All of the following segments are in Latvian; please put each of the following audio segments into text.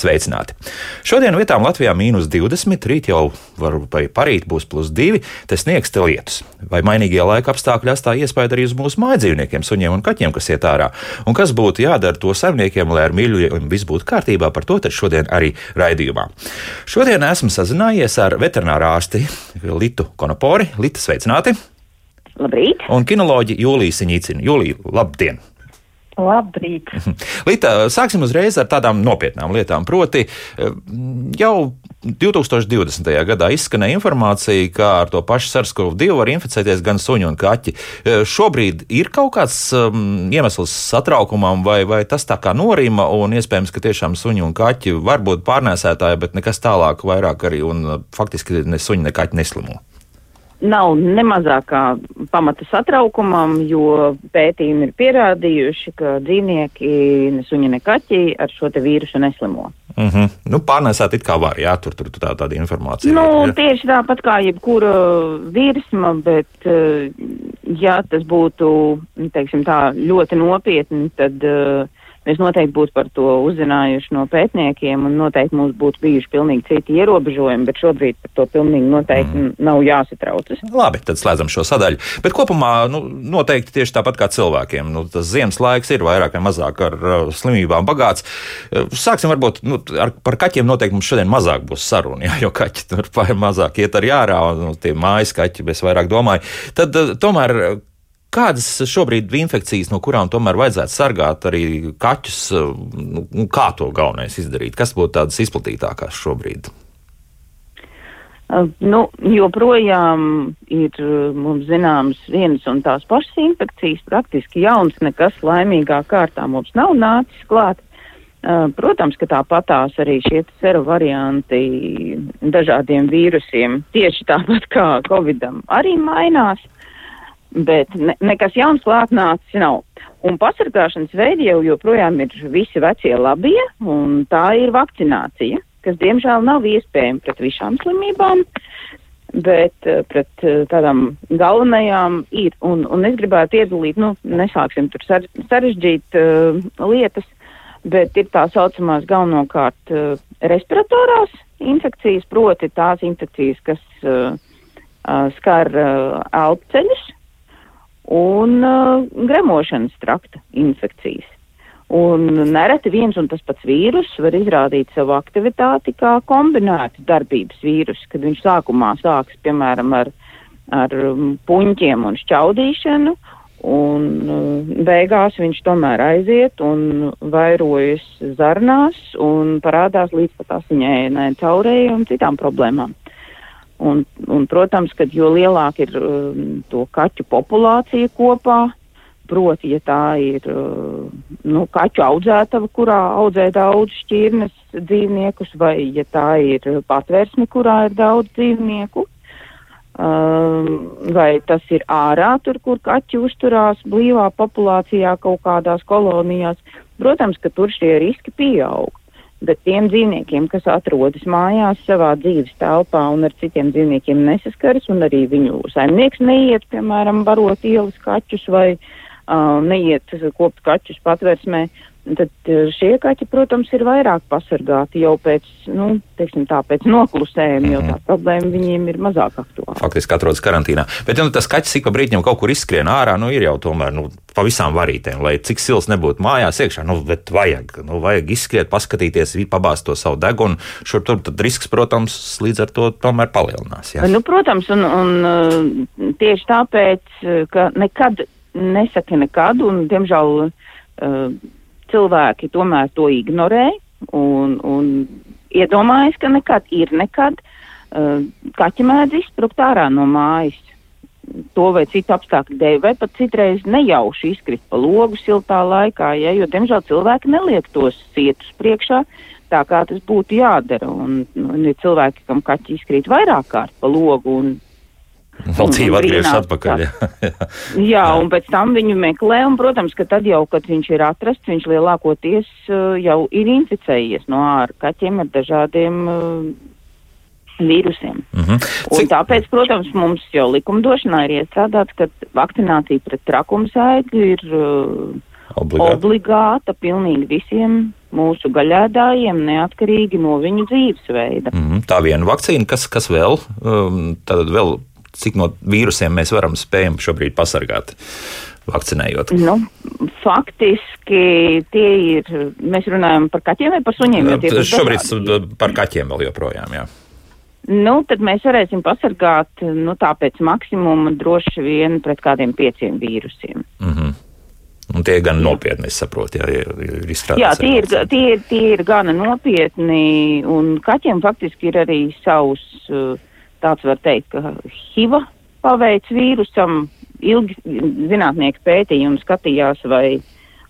sveicināti! Šodien vietām Latvijā mīnus 20, rīt jau var, vai parīt būs plus 2, te sniegs te lietus. Vai mainīgie laika apstākļi atstāja iespēju arī uz mūsu mājdzīvniekiem, suņiem un kaķiem, kas iet ārā? Un kas būtu jādara to saimniekiem, lai ar mīļiem viss būtu kārtībā, par to šodien arī raidījumā. Šodien esmu sazinājies ar veterinārā ārsti Litu Konopori. Lita, sveicināti! Labrīt! Un kinoloģi Jūliju Siņīcinu. Jūlija, labdien! Labrīt! Līta, sāksim uzreiz ar tādām nopietnām lietām. Proti, jau 2020. gadā izskanēja informācija, ka ar to pašu SARS-CoV-2 var inficēties gan suņi un kaķi. Šobrīd ir kaut kāds um, iemesls satraukumam, vai, vai tas tā kā norima, un iespējams, ka tiešām suņi un kaķi var būt pārnēsētāji, bet nekas tālāk vairāk arī, un faktiski ne suņi, ne kaķi neslimo nav ne mazākā pamata satraukumam, jo pētījumi ir pierādījuši, ka dzīvnieki, ne suņi, ne kaķi ar šo vīrusu neslimo. Mm -hmm. nu, pārnēsāt it kā var, jā, tur, tur tā, tāda informācija. Nu, ir, tieši tāpat kā jebkura virsma, bet eh, ja tas būtu, teiksim tā, ļoti nopietni, tad uh, Mēs noteikti būtu par to uzzinājuši no pētniekiem, un noteikti mums būtu bijuši pilnīgi citi ierobežojumi, bet šobrīd par to pilnīgi noteikti mm. nav jāsatraucas. Labi, tad slēdzam šo sadaļu. Bet kopumā nu, noteikti tieši tāpat kā cilvēkiem. Nu, tas ziemas laiks ir vairāk vai mazāk ar uh, slimībām bagāts. Uh, sāksim varbūt nu, ar, par kaķiem. Noteikti mums šodien mazāk būs saruna, jā, jo kaķi tur mazāk iet arī ārā, un nu, tie mājas kaķi, es vairāk domāju. Tad uh, tomēr Kādas šobrīd ir infekcijas, no kurām tomēr vajadzētu sargāt arī kaķus? Nu, kā to galvenais izdarīt? Kas būtu tādas izplatītākās šobrīd? Uh, nu, joprojām ir mums zināmas vienas un tās pašas infekcijas, praktiski jauns, nekas laimīgā kārtā mums nav nācis klāt. Uh, protams, ka tāpatās arī šie seru varianti dažādiem vīrusiem, tieši tāpat kā Covidam, arī mainās bet ne, nekas jauns klāt nācis nav. Un pasargāšanas veidi jau joprojām ir visi vecie labie, un tā ir vakcinācija, kas diemžēl nav iespējama pret visām slimībām, bet uh, pret uh, tādām galvenajām ir. Un, un es gribētu iedalīt, nu, nesāksim tur sarežģīt uh, lietas, bet ir tā saucamās galvenokārt uh, respiratorās infekcijas, proti tās infekcijas, kas uh, uh, skar uh, elpceļus, un uh, gremošanas trakta infekcijas. Un nereti viens un tas pats vīrus var izrādīt savu aktivitāti kā kombinētas darbības vīrus, kad viņš sākumā sāks, piemēram, ar, ar um, puņķiem un šķaudīšanu, un uh, beigās viņš tomēr aiziet un vairojas zarnās un parādās līdz pat asiņainai caurēji un citām problēmām. Un, un, protams, ka jo lielāka ir um, to kaķu populācija kopā, proti, ja tā ir uh, nu, kaķu audzētava, kurā audzē daudz šķirnes dzīvniekus, vai ja tā ir patvērsme, kurā ir daudz dzīvnieku, um, vai tas ir ārā, tur, kur kaķi uzturās blīvā populācijā kaut kādās kolonijās, protams, ka tur šie riski pieaug. Bet tiem dzīvniekiem, kas atrodas mājās savā dzīves telpā un ar citiem dzīvniekiem nesaskaras, un arī viņu saimnieks neiet, piemēram, barot ielas kaķus vai uh, neiet kopt kaķus patversmē, tad šie kaķi, protams, ir vairāk pasargāti jau pēc, nu, teiksim tā, pēc noklusējuma, mm -hmm. jo tā mhm. problēma viņiem ir mazāk aktuāla. Faktiski atrodas karantīnā. Bet, ja nu, tas kaķis ik pa brīdim kaut kur izskrien ārā, nu, ir jau tomēr, nu, pa visām varītēm, lai cik sils nebūtu mājās iekšā, nu, bet vajag, nu, vajag izskriet, paskatīties, pabāzt to savu degunu. Šur tur tad risks, protams, līdz ar to tomēr palielinās. Jā. Nu, protams, un, un tieši tāpēc, ka nekad nesaki nekad, un, diemžēl, cilvēki tomēr to ignorē un, un iedomājas, ka nekad ir nekad. Uh, kaķi mēdz izsprukt ārā no mājas. To vai citu apstākļu dēļ, vai pat citreiz nejauši izkrist pa logu siltā laikā, ja, jo, diemžēl, cilvēki neliek tos cietus priekšā, tā kā tas būtu jādara. Un, un ir cilvēki, kam kaķi izkrīt vairāk kārt pa logu, un Vēl dzīve atgriežas atpakaļ. Jā. jā, un pēc tam viņu meklē, un, protams, ka tad jau, kad viņš ir atrasts, viņš lielākoties uh, jau ir inficējies no āra kaķiem ar dažādiem uh, vīrusiem. Mm -hmm. Cik... Un tāpēc, protams, mums jau likumdošanā ir iestrādāts, ka vakcinācija pret trakumsēdzi ir uh, Obligāta. Obligāta pilnīgi visiem mūsu gaļēdājiem, neatkarīgi no viņu dzīvesveida. Mm -hmm. Tā viena vakcīna, kas, kas vēl, um, tad vēl, cik no vīrusiem mēs varam spējam šobrīd pasargāt? Vakcinējot. Nu, faktiski tie ir. Mēs runājam par kaķiem vai par suņiem? Šobrīd dažādi. par kaķiem vēl joprojām. Jā. Nu, tad mēs varēsim pasargāt nu, pēc maksimuma droši vien pret kādiem pieciem vīrusiem. Mm -hmm. Un tie ir gan nopietni, es saprotu, jā, ir izstrādāti. Jā, tie ir, tie, tie ir gana nopietni, un kaķiem faktiski ir arī savs, tāds var teikt, ka HIV paveic vīrusam, ilgi zinātnieki pētīja un skatījās, vai,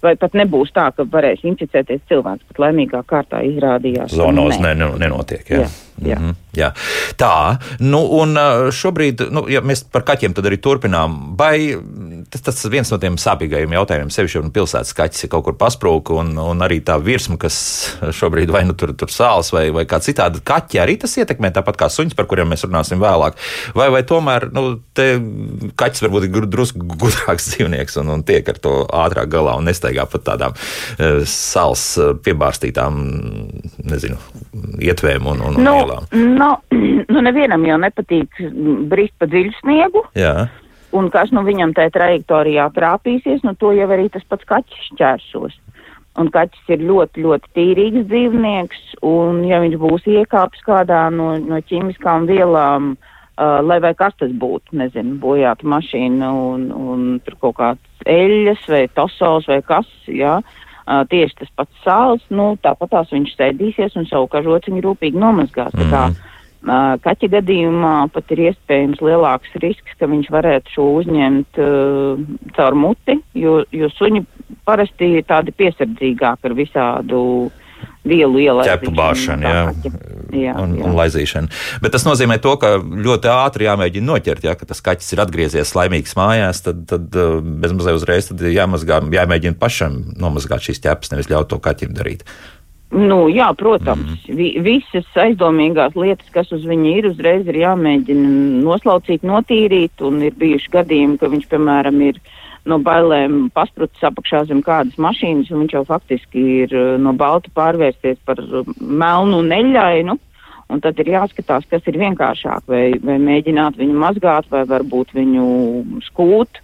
vai pat nebūs tā, ka varēs inficēties cilvēks, bet laimīgā kārtā izrādījās. Zonos ne, nenotiek, jā. jā. Jā. Mm -hmm, jā. Tā, nu, un šobrīd, nu, ja mēs par kaķiem tad arī turpinām, vai tas, tas viens no tiem sāpīgajiem jautājumiem, sevišķi un pilsētas kaķis ir kaut kur pasprūka, un, un arī tā virsma, kas šobrīd vai nu tur, tur sāls vai, vai kā citādi kaķi, arī tas ietekmē tāpat kā suņus, par kuriem mēs runāsim vēlāk. Vai, vai tomēr, nu, kaķis varbūt ir drusku gudrāks dzīvnieks un, un tiek ar to ātrāk galā un nestaigā pat tādām uh, sāls piebārstītām, nezinu, ietvēm un, un, un nu, lielām? No, nu, nevienam jau nepatīk brīzt pa dziļu sniegu. Jā. Un kas nu viņam tajā trajektorijā trāpīsies, nu to jau arī tas pats kaķis šķērsos. Un kaķis ir ļoti, ļoti tīrīgs dzīvnieks, un ja viņš būs iekāpis kādā no, no ķīmiskām vielām, uh, lai vai kas tas būtu, nezinu, bojāta mašīna un, un tur kaut kāds eļļas vai tosos vai kas, jā, uh, tieši tas pats sāls, nu, tāpat tās viņš sēdīsies un savu kažociņu rūpīgi nomazgās. Mm. Uh, kaķa gadījumā pat ir iespējams lielāks risks, ka viņš varētu šo uzņemt uh, caur muti, jo, jo suņi parasti ir tādi piesardzīgāki ar visādu vielu ielaišanu. Ķepu bāšana, jā. jā, un, jā. un laizīšana. Bet tas nozīmē to, ka ļoti ātri jāmēģina noķert, ja tas kaķis ir atgriezies laimīgs mājās, tad, tad uh, bezmazliet uzreiz jāmazgā, jāmēģina pašam nomazgāt šīs ķepas, nevis ļaut to kaķim darīt. Nu, jā, protams, mm. Vi, visas aizdomīgās lietas, kas uz viņa ir, uzreiz ir jāmēģina noslaucīt, notīrīt, un ir bijuši gadījumi, ka viņš, piemēram, ir no bailēm pasprucis apakšā zem kādas mašīnas, un viņš jau faktiski ir eh, no balta pārvērsties par eh, melnu neļainu. Un tad ir jāskatās, kas ir vienkāršāk, vai, vai mēģināt viņu mazgāt, vai varbūt viņu skūt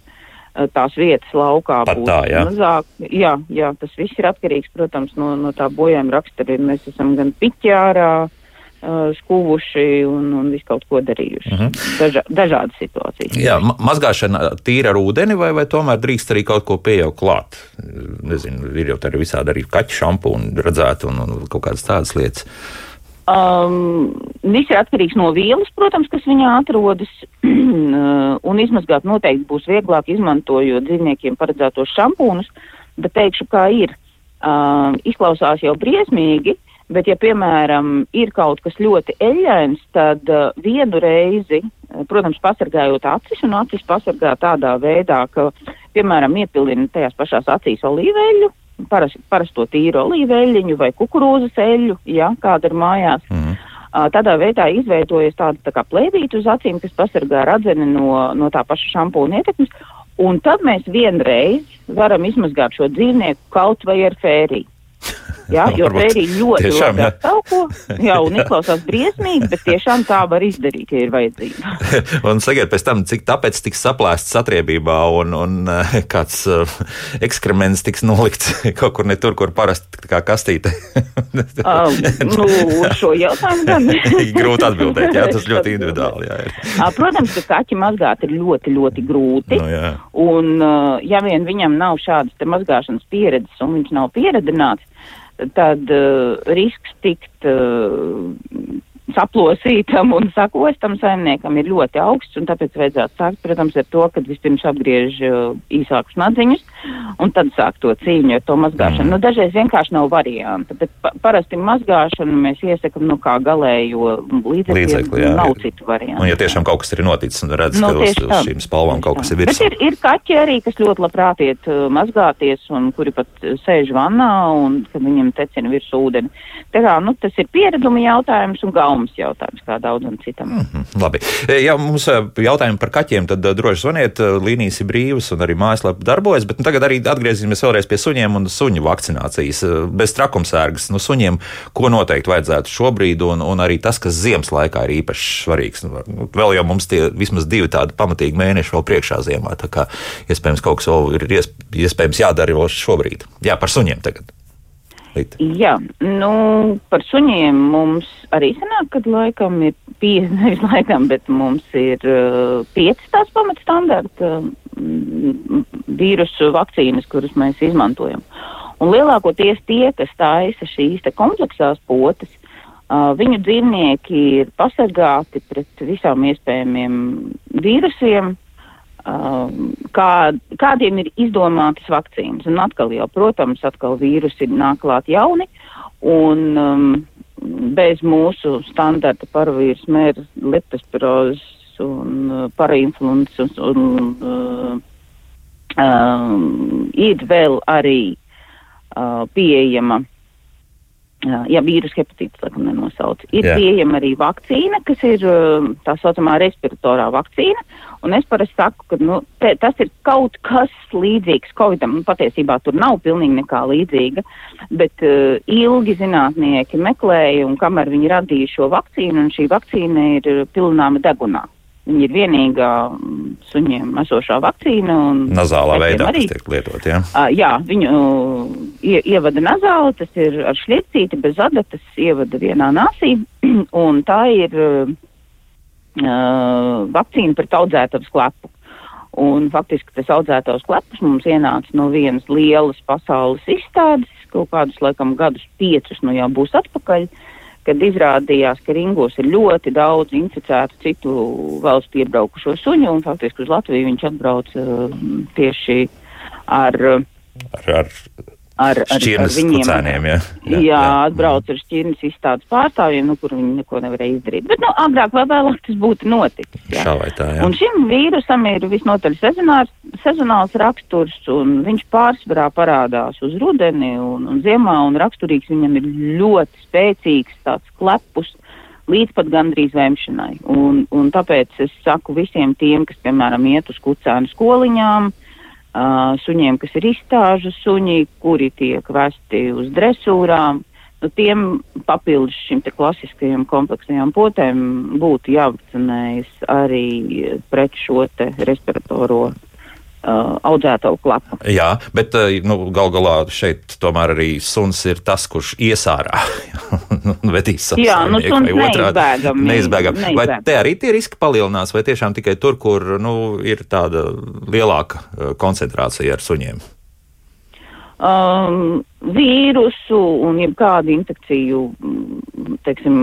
tās vietas laukā Pat būtu tā, jā. mazāk. Jā, jā, tas viss ir atkarīgs, protams, no, no tā bojājuma rakstura. Mēs esam gan piķārā, uh, uh, skūvuši un, un visu kaut ko darījuši. Mhm. -huh. Daža, dažādas situācijas. Jā, ma mazgāšana tīra ar ūdeni, vai, vai tomēr drīkst arī kaut ko pieejaukt klāt? Nezinu, ir jau tādi visādi arī kaķu šampūni redzēti un, un kaut kādas tādas lietas. Um, viss ir atkarīgs no vielas, protams, kas viņā atrodas, un izmazgāt noteikti būs vieglāk izmantojot dzīvniekiem paredzētos šampūnus, bet teikšu, kā ir. Uh, izklausās jau briesmīgi, Bet, ja, piemēram, ir kaut kas ļoti eļļains, tad uh, vienu reizi, uh, protams, pasargājot acis, un acis pasargā tādā veidā, ka, piemēram, iepildina tajās pašās acīs olīveļu, paras, parasto tīru olīveļiņu vai kukurūzas eļļu, ja, kāda ir mājās. Mm. Uh, tādā veidā izveidojas tāda tā kā plēvīta uz acīm, kas pasargā radzeni no, no tā paša šampūna ietekmes, un tad mēs vienreiz varam izmazgāt šo dzīvnieku kaut vai ar fēriju. Jā, jo tērija ļoti tiešām, labi aptauko, jā, un izklausās briesmīgi, bet tiešām tā var izdarīt, ja ir vajadzīga. un sakiet pēc tam, cik tāpēc tiks saplēsts satriebībā un, un eh, kāds uh, ekskrements tiks nolikts kaut kur ne tur, kur parasti kā kastīte? uh, nu, šo jautājumu gan. grūti atbildēt, jā, tas ļoti individuāli, jā. Ir. Uh, protams, ka kaķi mazgāt ir ļoti, ļoti grūti, nu, jā. un uh, ja vien viņam nav šādas mazgāšanas pieredzes un viņš nav pieredināts, tad uh, risks tikt uh, saplosītam un sakostam saimniekam ir ļoti augsts, un tāpēc vajadzētu sākt, protams, ar to, ka vispirms apgriež uh, īsākus nadziņus, un tad sāk to cīņu ar to mazgāšanu. Mm. Nu, dažreiz vienkārši nav varianta, bet pa parasti mazgāšanu mēs iesakam, nu, kā galējo līdzekļu, līdzekļu jā. nav citu variantu. Un ja tiešām kaut kas ir noticis, un redz, nu, ka uz, uz šīm spalvām kaut kas ir virsū. Bet ir, ir kaķi arī, kas ļoti labprāt iet uh, mazgāties, un kuri pat sēž vannā, un kad viņiem tecina virsū ūdeni. Tā kā, nu, tas ir pieredumi jautājums un gaumas mums jautājums, kā daudzam citam. Mm -hmm, labi. Ja mums jautājumi par kaķiem, tad droši zvaniet, līnijas ir brīvas un arī mājaslapa darbojas, bet nu, tagad arī atgriezīsimies vēlreiz pie suņiem un suņu vakcinācijas. Bez trakumsērgas, nu suņiem, ko noteikti vajadzētu šobrīd, un, un arī tas, kas ziemas laikā ir īpaši svarīgs. Nu vēl jau mums tie vismaz divi tādi pamatīgi mēneši vēl priekšā ziemā, tā kā iespējams kaut kas vēl ir iespējams jādara vēl šobrīd. Jā, par suņiem tagad. Līt. Jā, nu, par suņiem mums arī sanāk, ka laikam ir pieci, nevis laikam, bet mums ir uh, pieci tās pamatstandarta uh, vīrusu vakcīnas, kuras mēs izmantojam. Un lielākoties tie, kas taisa šīs kompleksās potes, uh, viņu dzīvnieki ir pasargāti pret visām iespējamiem vīrusiem, Um, kā, kādiem ir izdomātas vakcīnas. Un atkal jau, protams, atkal vīrusi nāk klāt jauni, un um, bez mūsu standarta paravīrus mērs leptospirozes un uh, parainfluences un, un uh, um, ir vēl arī uh, pieejama Jā, vīrusu hepatīts, laikam, nenosauc. Ir Jā. pieejama arī vakcīna, kas ir tā saucamā respiratorā vakcīna. Un es parasti saku, ka nu, te, tas ir kaut kas līdzīgs Covidam. Nu, patiesībā tur nav pilnīgi nekā līdzīga, bet uh, ilgi zinātnieki meklēja, un kamēr viņi radīja šo vakcīnu, un šī vakcīna ir pilnāma degunā. Viņa ir vienīgā mm, suņiem esošā vakcīna. Nazālā veidā arī tiek lietot, jā? Uh, jā, viņu ie, ievada nazāli, tas ir ar šļiecīti bez adatas, ievada vienā nāsī, un tā ir uh, vakcīna pret audzētavas klepu. Un faktiski tas audzētavas klepus mums ienāca no vienas lielas pasaules izstādes, kaut kādus, laikam, gadus piecus, nu jau būs atpakaļ. Uh, kad izrādījās, ka ringos ir ļoti daudz inficētu citu valstu iebraukušo suņu, un faktiski uz Latviju viņš atbrauc uh, tieši ar, ar, ar ar, ar, ar viņiem. Kucēniem, jā, jā, jā, atbrauc ar šķirnes izstādes pārstāvjiem, nu, kur viņi neko nevarēja izdarīt. Bet, nu, agrāk vai vēlāk tas būtu noticis. Jā. Šā vai tā, jā. Un šim vīrusam ir visnotaļ sezonāls, sezonāls raksturs, un viņš pārsvarā parādās uz rudeni un, un ziemā, un raksturīgs viņam ir ļoti spēcīgs tāds klepus līdz pat gandrīz vēmšanai. Un, un tāpēc es saku visiem tiem, kas, piemēram, iet uz kucēnu skoliņām, uh, uh, suņiem, kas ir izstāžu suņi, kuri tiek vesti uz dresūrām. Nu, tiem papildus šim te klasiskajam kompleksajām potēm būtu jāvakcinējas arī pret šo te respiratoro uh, audzētavu klapu. Jā, bet uh, nu, gal galā šeit tomēr arī suns ir tas, kurš iesārā. vedīs savu Jā, nu, suns neizbēgami. Neizbēgami. Vai te arī tie riski palielinās, vai tiešām tikai tur, kur nu, ir tāda lielāka uh, koncentrācija ar suņiem? Um, vīrusu un jebkādu infekciju, mm, teiksim,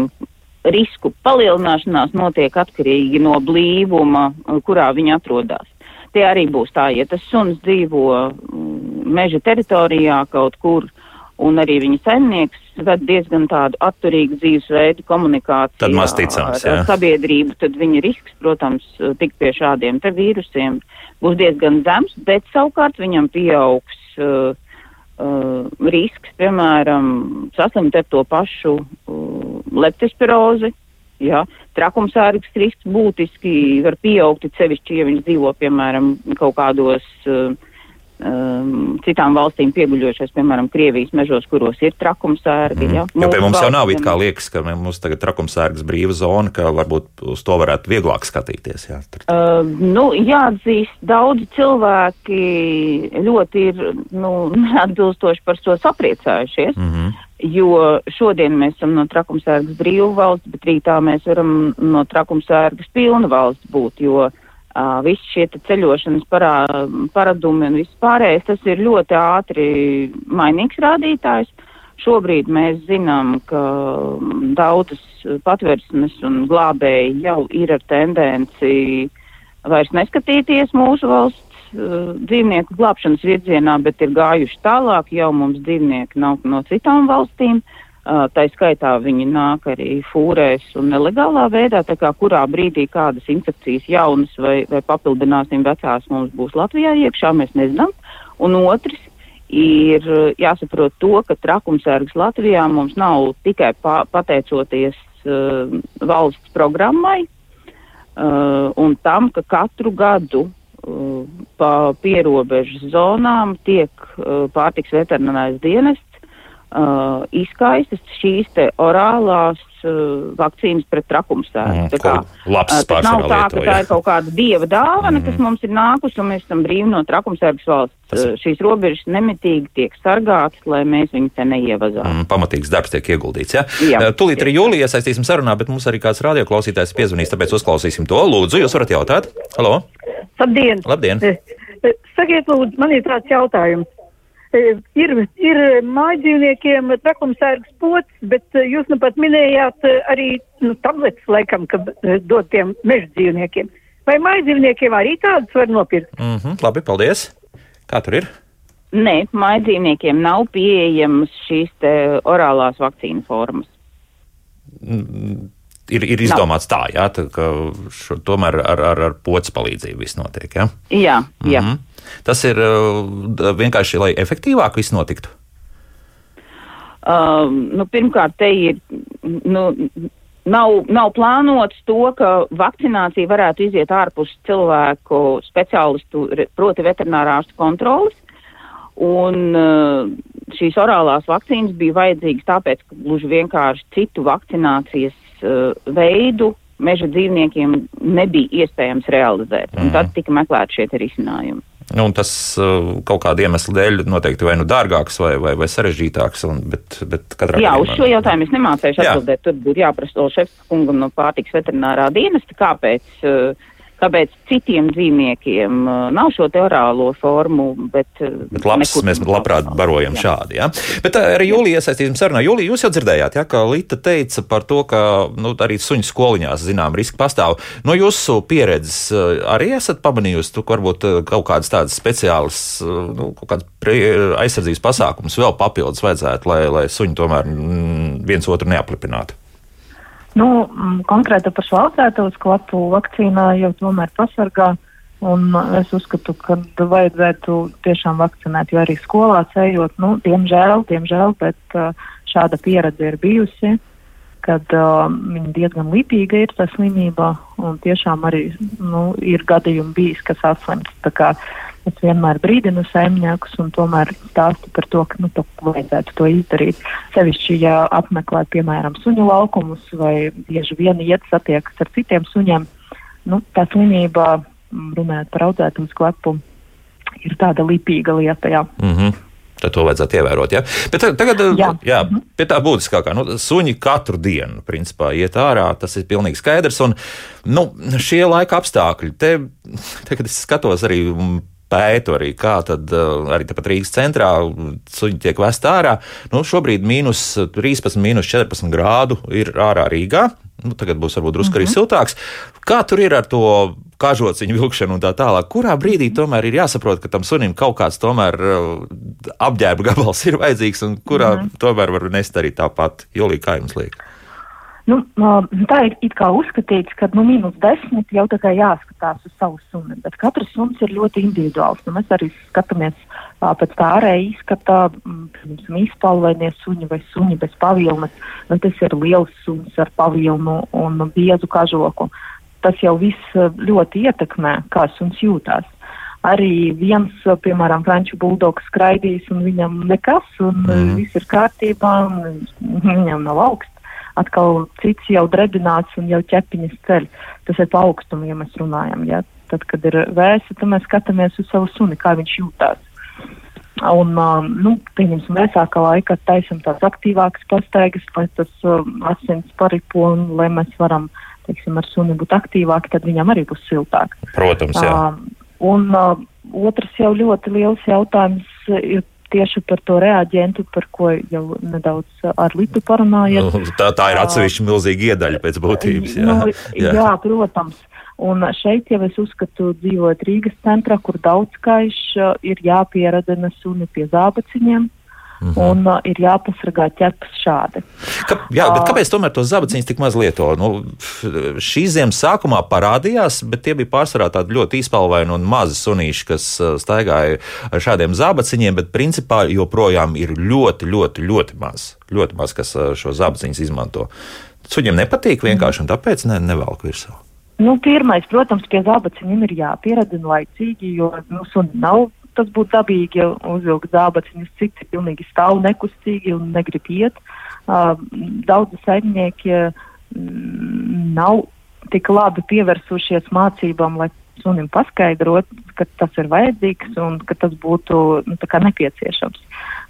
risku palielināšanās notiek atkarīgi no blīvuma, kurā viņi atrodas tie arī būs tā, ja tas suns dzīvo mm, meža teritorijā kaut kur, un arī viņa saimnieks ved diezgan tādu atturīgu dzīvesveidu komunikāciju tad maz ticams, ar sabiedrību, tad viņa risks, protams, tikt pie šādiem te vīrusiem būs diezgan zems, bet savukārt viņam pieaugs uh, uh, risks, piemēram, saslimt ar to pašu uh, leptospirozi, Ja? Trakumsārgas risks būtiski var pieaugt, sevišķi, ja viņš dzīvo, piemēram, kaut kādos uh, um, citām valstīm pieguļošais, piemēram, Krievijas mežos, kuros ir trakumsērgi. Mm. Ja? Jo pie mums jau nav it kā liekas, ka mums tagad trakumsērgas brīva zona, ka varbūt uz to varētu vieglāk skatīties. Jā, uh, nu, jāatzīst, daudzi cilvēki ļoti ir nu, neatbilstoši par to sapriecājušies. Mm -hmm jo šodien mēs esam no trakumsērgas brīvu valsts, bet rītā mēs varam no trakumsērgas pilna valsts būt, jo uh, visi šie ceļošanas parā, paradumi un viss pārējais, tas ir ļoti ātri mainīgs rādītājs. Šobrīd mēs zinām, ka daudzas patversmes un glābēji jau ir ar tendenci vairs neskatīties mūsu valsts uh, dzīvnieku glābšanas virzienā, bet ir gājuši tālāk, jau mums dzīvnieki nav no citām valstīm. Uh, tā skaitā viņi nāk arī fūrēs un nelegālā veidā, tā kā kurā brīdī kādas infekcijas jaunas vai, vai papildināsim vecās mums būs Latvijā iekšā, mēs nezinām. Un otrs ir jāsaprot to, ka trakumsērgas Latvijā mums nav tikai pa, pateicoties uh, valsts programmai uh, un tam, ka katru gadu uh, pa pierobežu zonām tiek uh, pārtiks veterinārais dienests uh, izkaistas šīs te orālās uh, vakcīnas pret trakumsēru. Mm, Tā kā, labs uh, tas nav tā, ka tā ir kaut kāda dieva dāvana, mm. kas mums ir nākusi, un mēs esam brīvi no trakumsēras valsts. Tas- Tas... Šīs robežas nemitīgi tiek sargātas, lai mēs viņus te neievazām. Mm, pamatīgs darbs tiek ieguldīts. Ja? Jā. Eh, Tūlīt arī jūlijā iesaistīsim sarunā, bet mums arī kāds radioklausītājs piezvanīs, tāpēc uzklausīsim to. Lūdzu, jūs varat jautāt? Halo! Labdien! Labdien! Sakiet, lūdzu, man ir tāds jautājums. Eh, Ir, ir mājdzīvniekiem trakumsērgas pots, bet eh, jūs nu pat minējāt eh, arī nu, tabletes, laikam, ka eh, dot tiem meža dzīvniekiem. Vai mājdzīvniekiem arī tādas var nopirkt? Mm -hmm, labi, paldies! Kā tur ir? Nē, mājdzīvniekiem nav pieejamas šīs orālās vakcīnu formas. Ir, ir izdomāts tā, jā, tā, ka šo, tomēr ar, ar, ar pocis palīdzību viss notiek. Ja? Jā, jā. Mm -hmm. Tas ir uh, vienkārši, lai efektīvāk viss notiktu. Uh, nu, pirmkārt, te ir. Nu, Nav, nav plānots to, ka vakcinācija varētu iziet ārpus cilvēku speciālistu, proti veterinārārstu kontrolas. Un uh, šīs orālās vakcīnas bija vajadzīgas tāpēc, ka gluži vienkārši citu vakcinācijas uh, veidu meža dzīvniekiem nebija iespējams realizēt. Un Mhm. tad tika meklēti šie risinājumi. Nu, tas uh, kaut kāda iemesla dēļ noteikti vai nu dārgāks, vai, vai, vai sarežģītāks. Un, bet, bet katrā Jā, uz gadījumā- šo jautājumu es nemācēšu Jā. atbildēt. Tur būtu jāprasa Olševs kungam no pārtiks veterinārā dienesta, kāpēc, eh, kāpēc citiem dzīvniekiem eh, nav šo teorālo formu, bet. eh, Bet labs, mēs labprāt barojam Jā. šādi. Ja? Bet ā, arī Jūlija iesaistīsim sarunā. Jūlija, jūs jau dzirdējāt, ja, ka Līta teica par to, ka nu, arī suņu skoliņās zinām riski pastāv. No jūsu pieredzes arī esat pamanījusi, tu, ka varbūt kaut kādas tādas speciālas nu, aizsardzības pasākumus vēl papildus vajadzētu, lai, lai suņi tomēr mm, viens otru neaplipinātu. Nu, mm, konkrēti par šo audzētos klapu vakcīnā jau tomēr pasargā. Un es uzskatu, ka vajadzētu tiešām vakcinēt, jo arī skolās ejot, nu, diemžēl, diemžēl, bet uh, šāda pieredze ir bijusi, kad uh, viņi diezgan lipīga ir tā slimība, un tiešām arī nu, ir gadījumi bijis, kas saslimst. Tā kā es vienmēr brīdinu saimniekus un tomēr stāstu par to, ka nu, to vajadzētu to izdarīt. Sevišķi, ja apmeklē, piemēram, suņu laukumus vai bieži vien iet satiekas ar citiem suņiem, nu, tā slimība, mm, runājot par audzēto sklepu, ir tāda lipīga lieta. Jā. Mm -hmm. Tad to vajadzētu ievērot. Ja? Bet ta- tagad jā. Jā. Jā, pie tā būtiskākā. Nu, suņi katru dienu principā, iet ārā, tas ir pilnīgi skaidrs. Un, nu, šie laika apstākļi, te, te kad es skatos arī. Mm, Pētu arī, kā tad uh, arī tepat Rīgas centrā suņi tiek vest ārā. Nu, šobrīd mīnus 13, mīnus 14 grādu ir ārā Rīgā. Nu, tagad būs varbūt drusku arī siltāks. Kā tur ir ar to kažociņu vilkšanu un tā tālāk? Kurā brīdī tomēr ir jāsaprot, ka tam sunim kaut kāds tomēr uh, apģērba gabals ir vajadzīgs un kurā mm -hmm. tomēr var nest arī tāpat? Jolī, kā jums liekas? Nu, tā ir it kā uzskatīts, ka nu, mīnus desmit jau tā kā jāskatās uz savu suni, bet katrs suns ir ļoti individuāls. Nu, mēs arī skatāmies ā, pēc tā ārēja izskata, piemēram, izpalvainie suņi vai suņi bez pavilnas. Nu, tas ir liels suns ar pavilnu un biezu kažoku. Tas jau viss ļoti ietekmē, kā suns jūtās. Arī viens, piemēram, franču buldogs skraidīs un viņam nekas, un mm. viss ir kārtībā, un viņam nav augsts atkal cits jau drebināts un jau ķepiņas ceļ. Tas ir pa augstumu, ja mēs runājam. Ja? Tad, kad ir vēsa, tad mēs skatāmies uz savu suni, kā viņš jūtās. Un, um, nu, pieņemsim, vēsākā laikā taisam tās aktīvākas pastaigas, lai tas um, asins paripo un lai mēs varam, teiksim, ar suni būt aktīvāki, tad viņam arī būs siltāk. Protams, jā. Um, un uh, otrs jau ļoti liels jautājums ir tieši par to reaģentu, par ko jau nedaudz uh, ar Litu parunājot. Nu, tā, tā ir atsevišķa milzīga iedaļa pēc būtības. Jā, Nu, jā. jā, protams. Un šeit jau es uzskatu, dzīvojot Rīgas centrā, kur daudz kaiš, uh, ir jāpieradina suni pie zābaciņiem. Mm. -hmm. Un uh, ir jāpasargā ķepas šādi. Ka, jā, bet kāpēc tomēr tos zabaciņus tik maz lieto? Nu, šī ziemas sākumā parādījās, bet tie bija pārsvarā tādi ļoti izpalvaini un mazi sunīši, kas uh, staigāja ar šādiem zabaciņiem, bet principā joprojām ir ļoti, ļoti, ļoti maz, ļoti maz kas uh, šo zabaciņus izmanto. suņiem nepatīk vienkārši un tāpēc ne, nevelk virsū. Nu, pirmais, protams, pie zābaciņiem ir jāpieradina laicīgi, jo nu, suni nav tas būtu dabīgi, ja uzvilkt zābaciņus, cik ir pilnīgi stāv nekustīgi un negrib iet. Uh, daudzi saimnieki mm, nav tik labi pievērsušies mācībām, lai sunim paskaidrot, ka tas ir vajadzīgs un ka tas būtu nu, nepieciešams.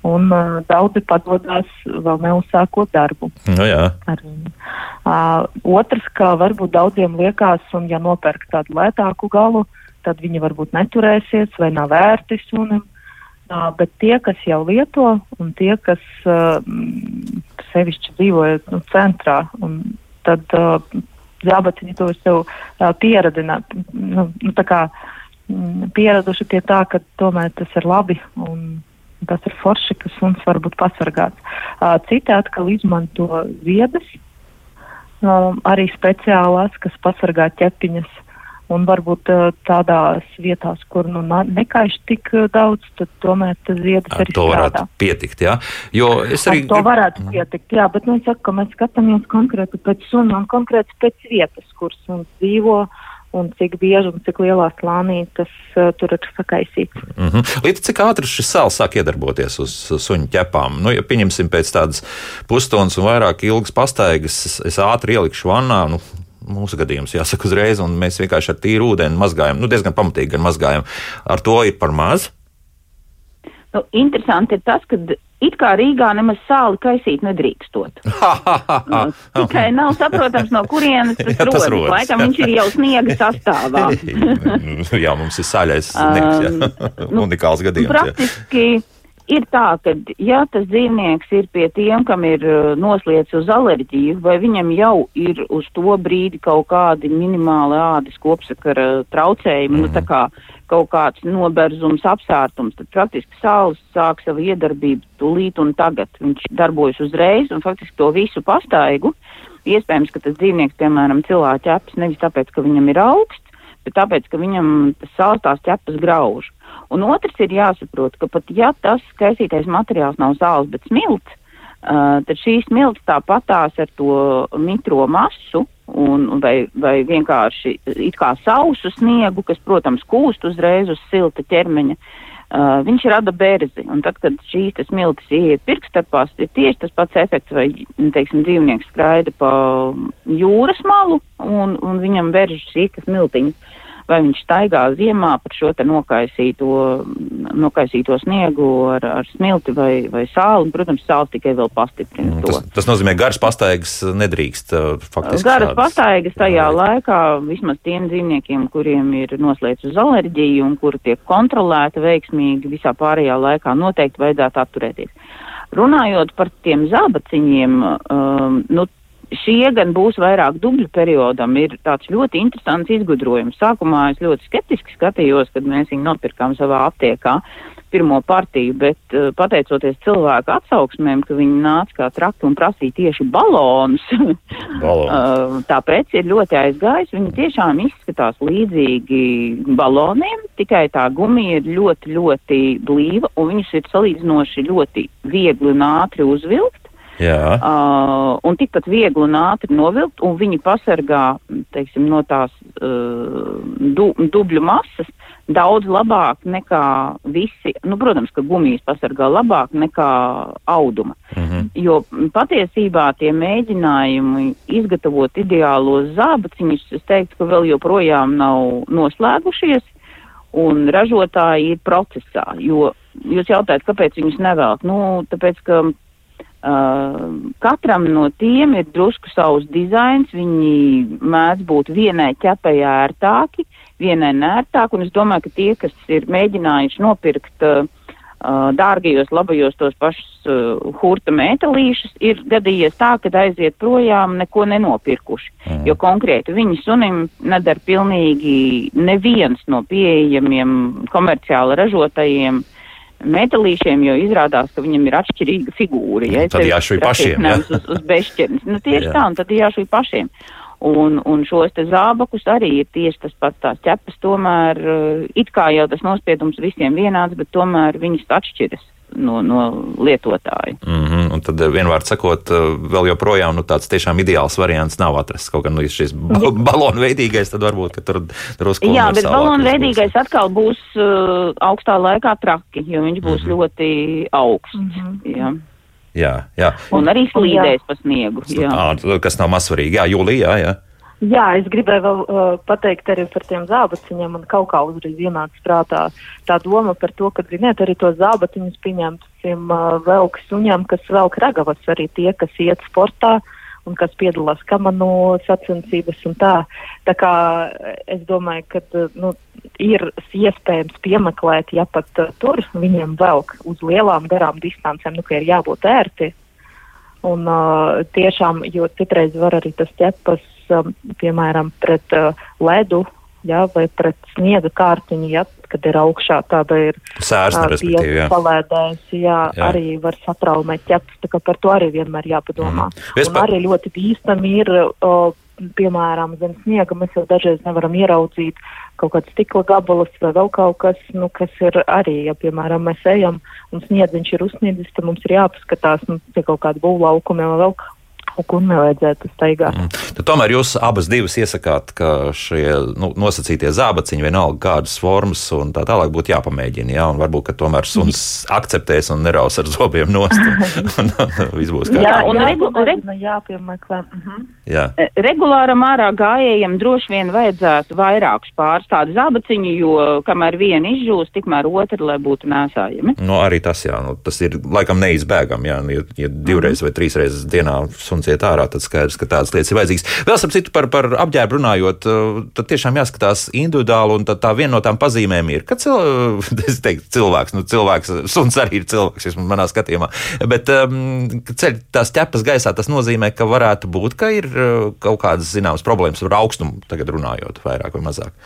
Un uh, daudzi padodas vēl neuzsākot darbu. Nu, jā. Ar, uh, otrs, ka varbūt daudziem liekas, un ja nopērk tādu lētāku galu, tad viņi varbūt neturēsies vai nav vērti sunim. Uh, bet tie, kas jau lieto, un tie, kas uh, sevišķi dzīvoja nu, centrā, tad uh, zābaciņi to sev uh, pieradina, nu, nu, kā mm, pieraduši pie tā, ka tomēr tas ir labi un tas ir forši, ka suns var būt pasargāts. Uh, citi atkal izmanto viedas, um, arī speciālās, kas pasargā ķepiņas. Un varbūt uh, tādās vietās, kur nu, nekaiš tik uh, daudz, tad tomēr tas ziedas Ar arī to varētu strādā. pietikt, jā. Jo es Ar arī. to varētu pietikt, jā, bet nu, es saku, ka mēs skatāmies konkrēti pēc suna un konkrēti pēc vietas, kur suns dzīvo un cik bieži un cik lielā slānī tas uh, tur ir sakaisīts. Mm -hmm. Līdz cik ātri šis sāls sāk iedarboties uz suņu ķepām? Nu, ja pieņemsim pēc tādas pusstundas un vairāk ilgas pastaigas, es, es ātri ielikšu vannā. Nu, Mūsu gadījums jāsaka uzreiz, un mēs vienkārši ar tīru ūdeni mazgājam, nu, diezgan pamatīgi gan mazgājam. Ar to ir par maz. Nu, interesanti ir tas, ka it kā Rīgā nemaz sāli kaisīt nedrīkstot. Nu, Tikai nav saprotams, no kurienes tas Jā, tas rodas. rodas, Laikam viņš ir jau sniega sastāvā. jā, mums ir saļais sniegs. jā. nu, Unikāls gadījums. jā. Ir tā, ka ja tas dzīvnieks ir pie tiem, kam ir uh, noslēdz uz alerģiju, vai viņam jau ir uz to brīdi kaut kādi minimāli ādas kopsakara traucējumi, mm. nu tā kā kaut kāds noberzums, apsārtums, tad praktiski saules sāk savu iedarbību tūlīt un tagad. Viņš darbojas uzreiz un faktiski to visu pastaigu. Iespējams, ka tas dzīvnieks, piemēram, cilvēku ķepas nevis tāpēc, ka viņam ir augsts, bet tāpēc, ka viņam tas tās ķepas grauž. Un otrs ir jāsaprot, ka pat ja tas kaisītais materiāls nav zāles, bet smilts, uh, tad šīs smilts tāpatās ar to mitro masu un, vai, vai vienkārši it kā sausu sniegu, kas, protams, kūst uzreiz uz silta ķermeņa. Uh, viņš rada berzi, un tad, kad šīs smiltis ieiet pirkstapās, ir tieši tas pats efekts, vai, teiksim, dzīvnieks skraida pa jūras malu, un, un viņam veržas sīka smiltiņas vai viņš staigā ziemā par šo te nokaisīto, nokaisīto sniegu ar, ar smilti vai, vai sāli. Protams, sāls tikai vēl pastiprina to. Tas, tas nozīmē, garas pastaigas nedrīkst uh, faktiski. Garas šādas- pastaigas tajā Jā. laikā vismaz tiem dzīvniekiem, kuriem ir noslēgts uz alerģiju un kuri tiek kontrolēti veiksmīgi visā pārējā laikā, noteikti vajadzētu atturēties. Runājot par tiem zābaciņiem, um, nu, šie gan būs vairāk dubļu periodam, ir tāds ļoti interesants izgudrojums. Sākumā es ļoti skeptiski skatījos, kad mēs viņu nopirkām savā aptiekā pirmo partiju, bet uh, pateicoties cilvēku atsauksmēm, ka viņi nāca kā trakti un prasīja tieši balonus, Balonu. Uh, tā prece ir ļoti aizgājusi. Viņa tiešām izskatās līdzīgi baloniem, tikai tā gumija ir ļoti, ļoti blīva un viņus ir salīdzinoši ļoti viegli un ātri uzvilkt. Jā. Uh, un tikpat viegli un ātri novilkt, un viņi pasargā, teiksim, no tās uh, du, dubļu masas daudz labāk nekā visi, nu, protams, ka gumijas pasargā labāk nekā auduma. Mhm. Jo m, patiesībā tie mēģinājumi izgatavot ideālos zābaciņus, es teiktu, ka vēl joprojām nav noslēgušies, un ražotāji ir procesā. Jo jūs jautājat, kāpēc viņus nevēlt? Nu, tāpēc, ka Uh, katram no tiem ir drusku savs dizains, viņi mēdz būt vienai ķepai ērtāki, vienai nērtāki, un es domāju, ka tie, kas ir mēģinājuši nopirkt uh, dārgajos, labajos tos pašus uh, hurta metālīšus, ir gadījies tā, ka aiziet projām neko nenopirkuši, Mhm. jo konkrēti viņi sunim nedara pilnīgi neviens no pieejamiem komerciāli ražotajiem metālīšiem, jo izrādās, ka viņam ir atšķirīga figūra. Ja, Tad jāšuj pašiem, ja? Uz, uz bešķirnes. Nu, tieši Jā. tā, un tad jāšuj pašiem. Un, un šos te zābakus arī ir tieši tas pats tās ķepas, tomēr uh, it kā jau tas nospiedums visiem vienāds, bet tomēr viņas atšķiras no, no lietotāja. Mm -hmm. Un tad, vienvārds sakot, vēl joprojām nu, tāds tiešām ideāls variants nav atrasts. Kaut gan nu, šis ba balonu veidīgais, tad varbūt tur drusku. Jā, bet balonu veidīgais atkal būs uh, augstā laikā traki, jo viņš būs mm -hmm. ļoti augsts. Mm -hmm. jā. Jā, jā. Un arī slīdēs pa sniegu. Jā. À, kas nav mazsvarīgi. Jā, jūlijā. Jā, jā. Es gribēju vēl uh, pateikt arī par tiem zābaciņiem. Man kaut kā uzreiz ienāca prātā tā doma par to, ka, ziniet, arī tos zābaciņus pieņemt tiem uh, velk suņiem, kas velk ragavas, arī tie, kas iet sportā un kas piedalās kamanu sacensības un tā. Tā kā es domāju, ka uh, nu, ir iespējams piemeklēt, ja pat uh, tur viņiem velk uz lielām garām distancēm, nu, ka ir jābūt ērti. Un uh, tiešām, jo citreiz var arī tas ķepas piemēram, pret uh, ledu ja, vai pret sniega kārtiņu, ja, kad ir augšā tāda ir respektīvi, jā. palēdēs, jā, jā. arī var satraumēt ķepas, tā kā par to arī vienmēr jāpadomā. Mm. Vispār... Un arī ļoti bīstami ir, o, piemēram, zem sniega mēs jau dažreiz nevaram ieraudzīt kaut kāds stikla gabalus vai vēl kaut kas, nu, kas ir arī, ja, piemēram, mēs ejam un sniedziņš ir uzsniedzis, tad mums ir jāpaskatās, nu, pie kaut kāda būvlaukuma vai vēl un nevajadzētu staigāt. Mm. Tad tomēr jūs abas divas iesakāt, ka šie nu, nosacītie zābaciņi, vienalga kādas formas un tā tālāk, būtu jāpamēģina. Jā, un varbūt, ka tomēr suns mm. akceptēs un neraus ar zobiem nost. un, un, viss būs kārtībā. Jā, un regu, regu, jāpiemeklē. Uh -huh. Jā. E, regulāram ārā gājējiem droši vien vajadzētu vairākus pāris tādu zābaciņu, jo kamēr viena izžūs, tikmēr otra, lai būtu nēsājami. No, nu, arī tas, jā, nu, tas ir laikam neizbēgam, jā, ja, ja divreiz mm. vai trīs reizes dienā suns suns iet ārā, tad skaidrs, ka tādas lietas ir vajadzīgas. Vēl starp citu par, par apģērbu runājot, uh, tad tiešām jāskatās individuāli, un tā viena no tām pazīmēm ir, ka cil, teiktu, cilvēks, nu, cilvēks, suns arī ir cilvēks, vismaz manā skatījumā, bet um, ceļ tās ķepas gaisā, tas nozīmē, ka varētu būt, ka ir uh, kaut kādas zināmas problēmas ar augstumu, tagad runājot vairāk vai mazāk.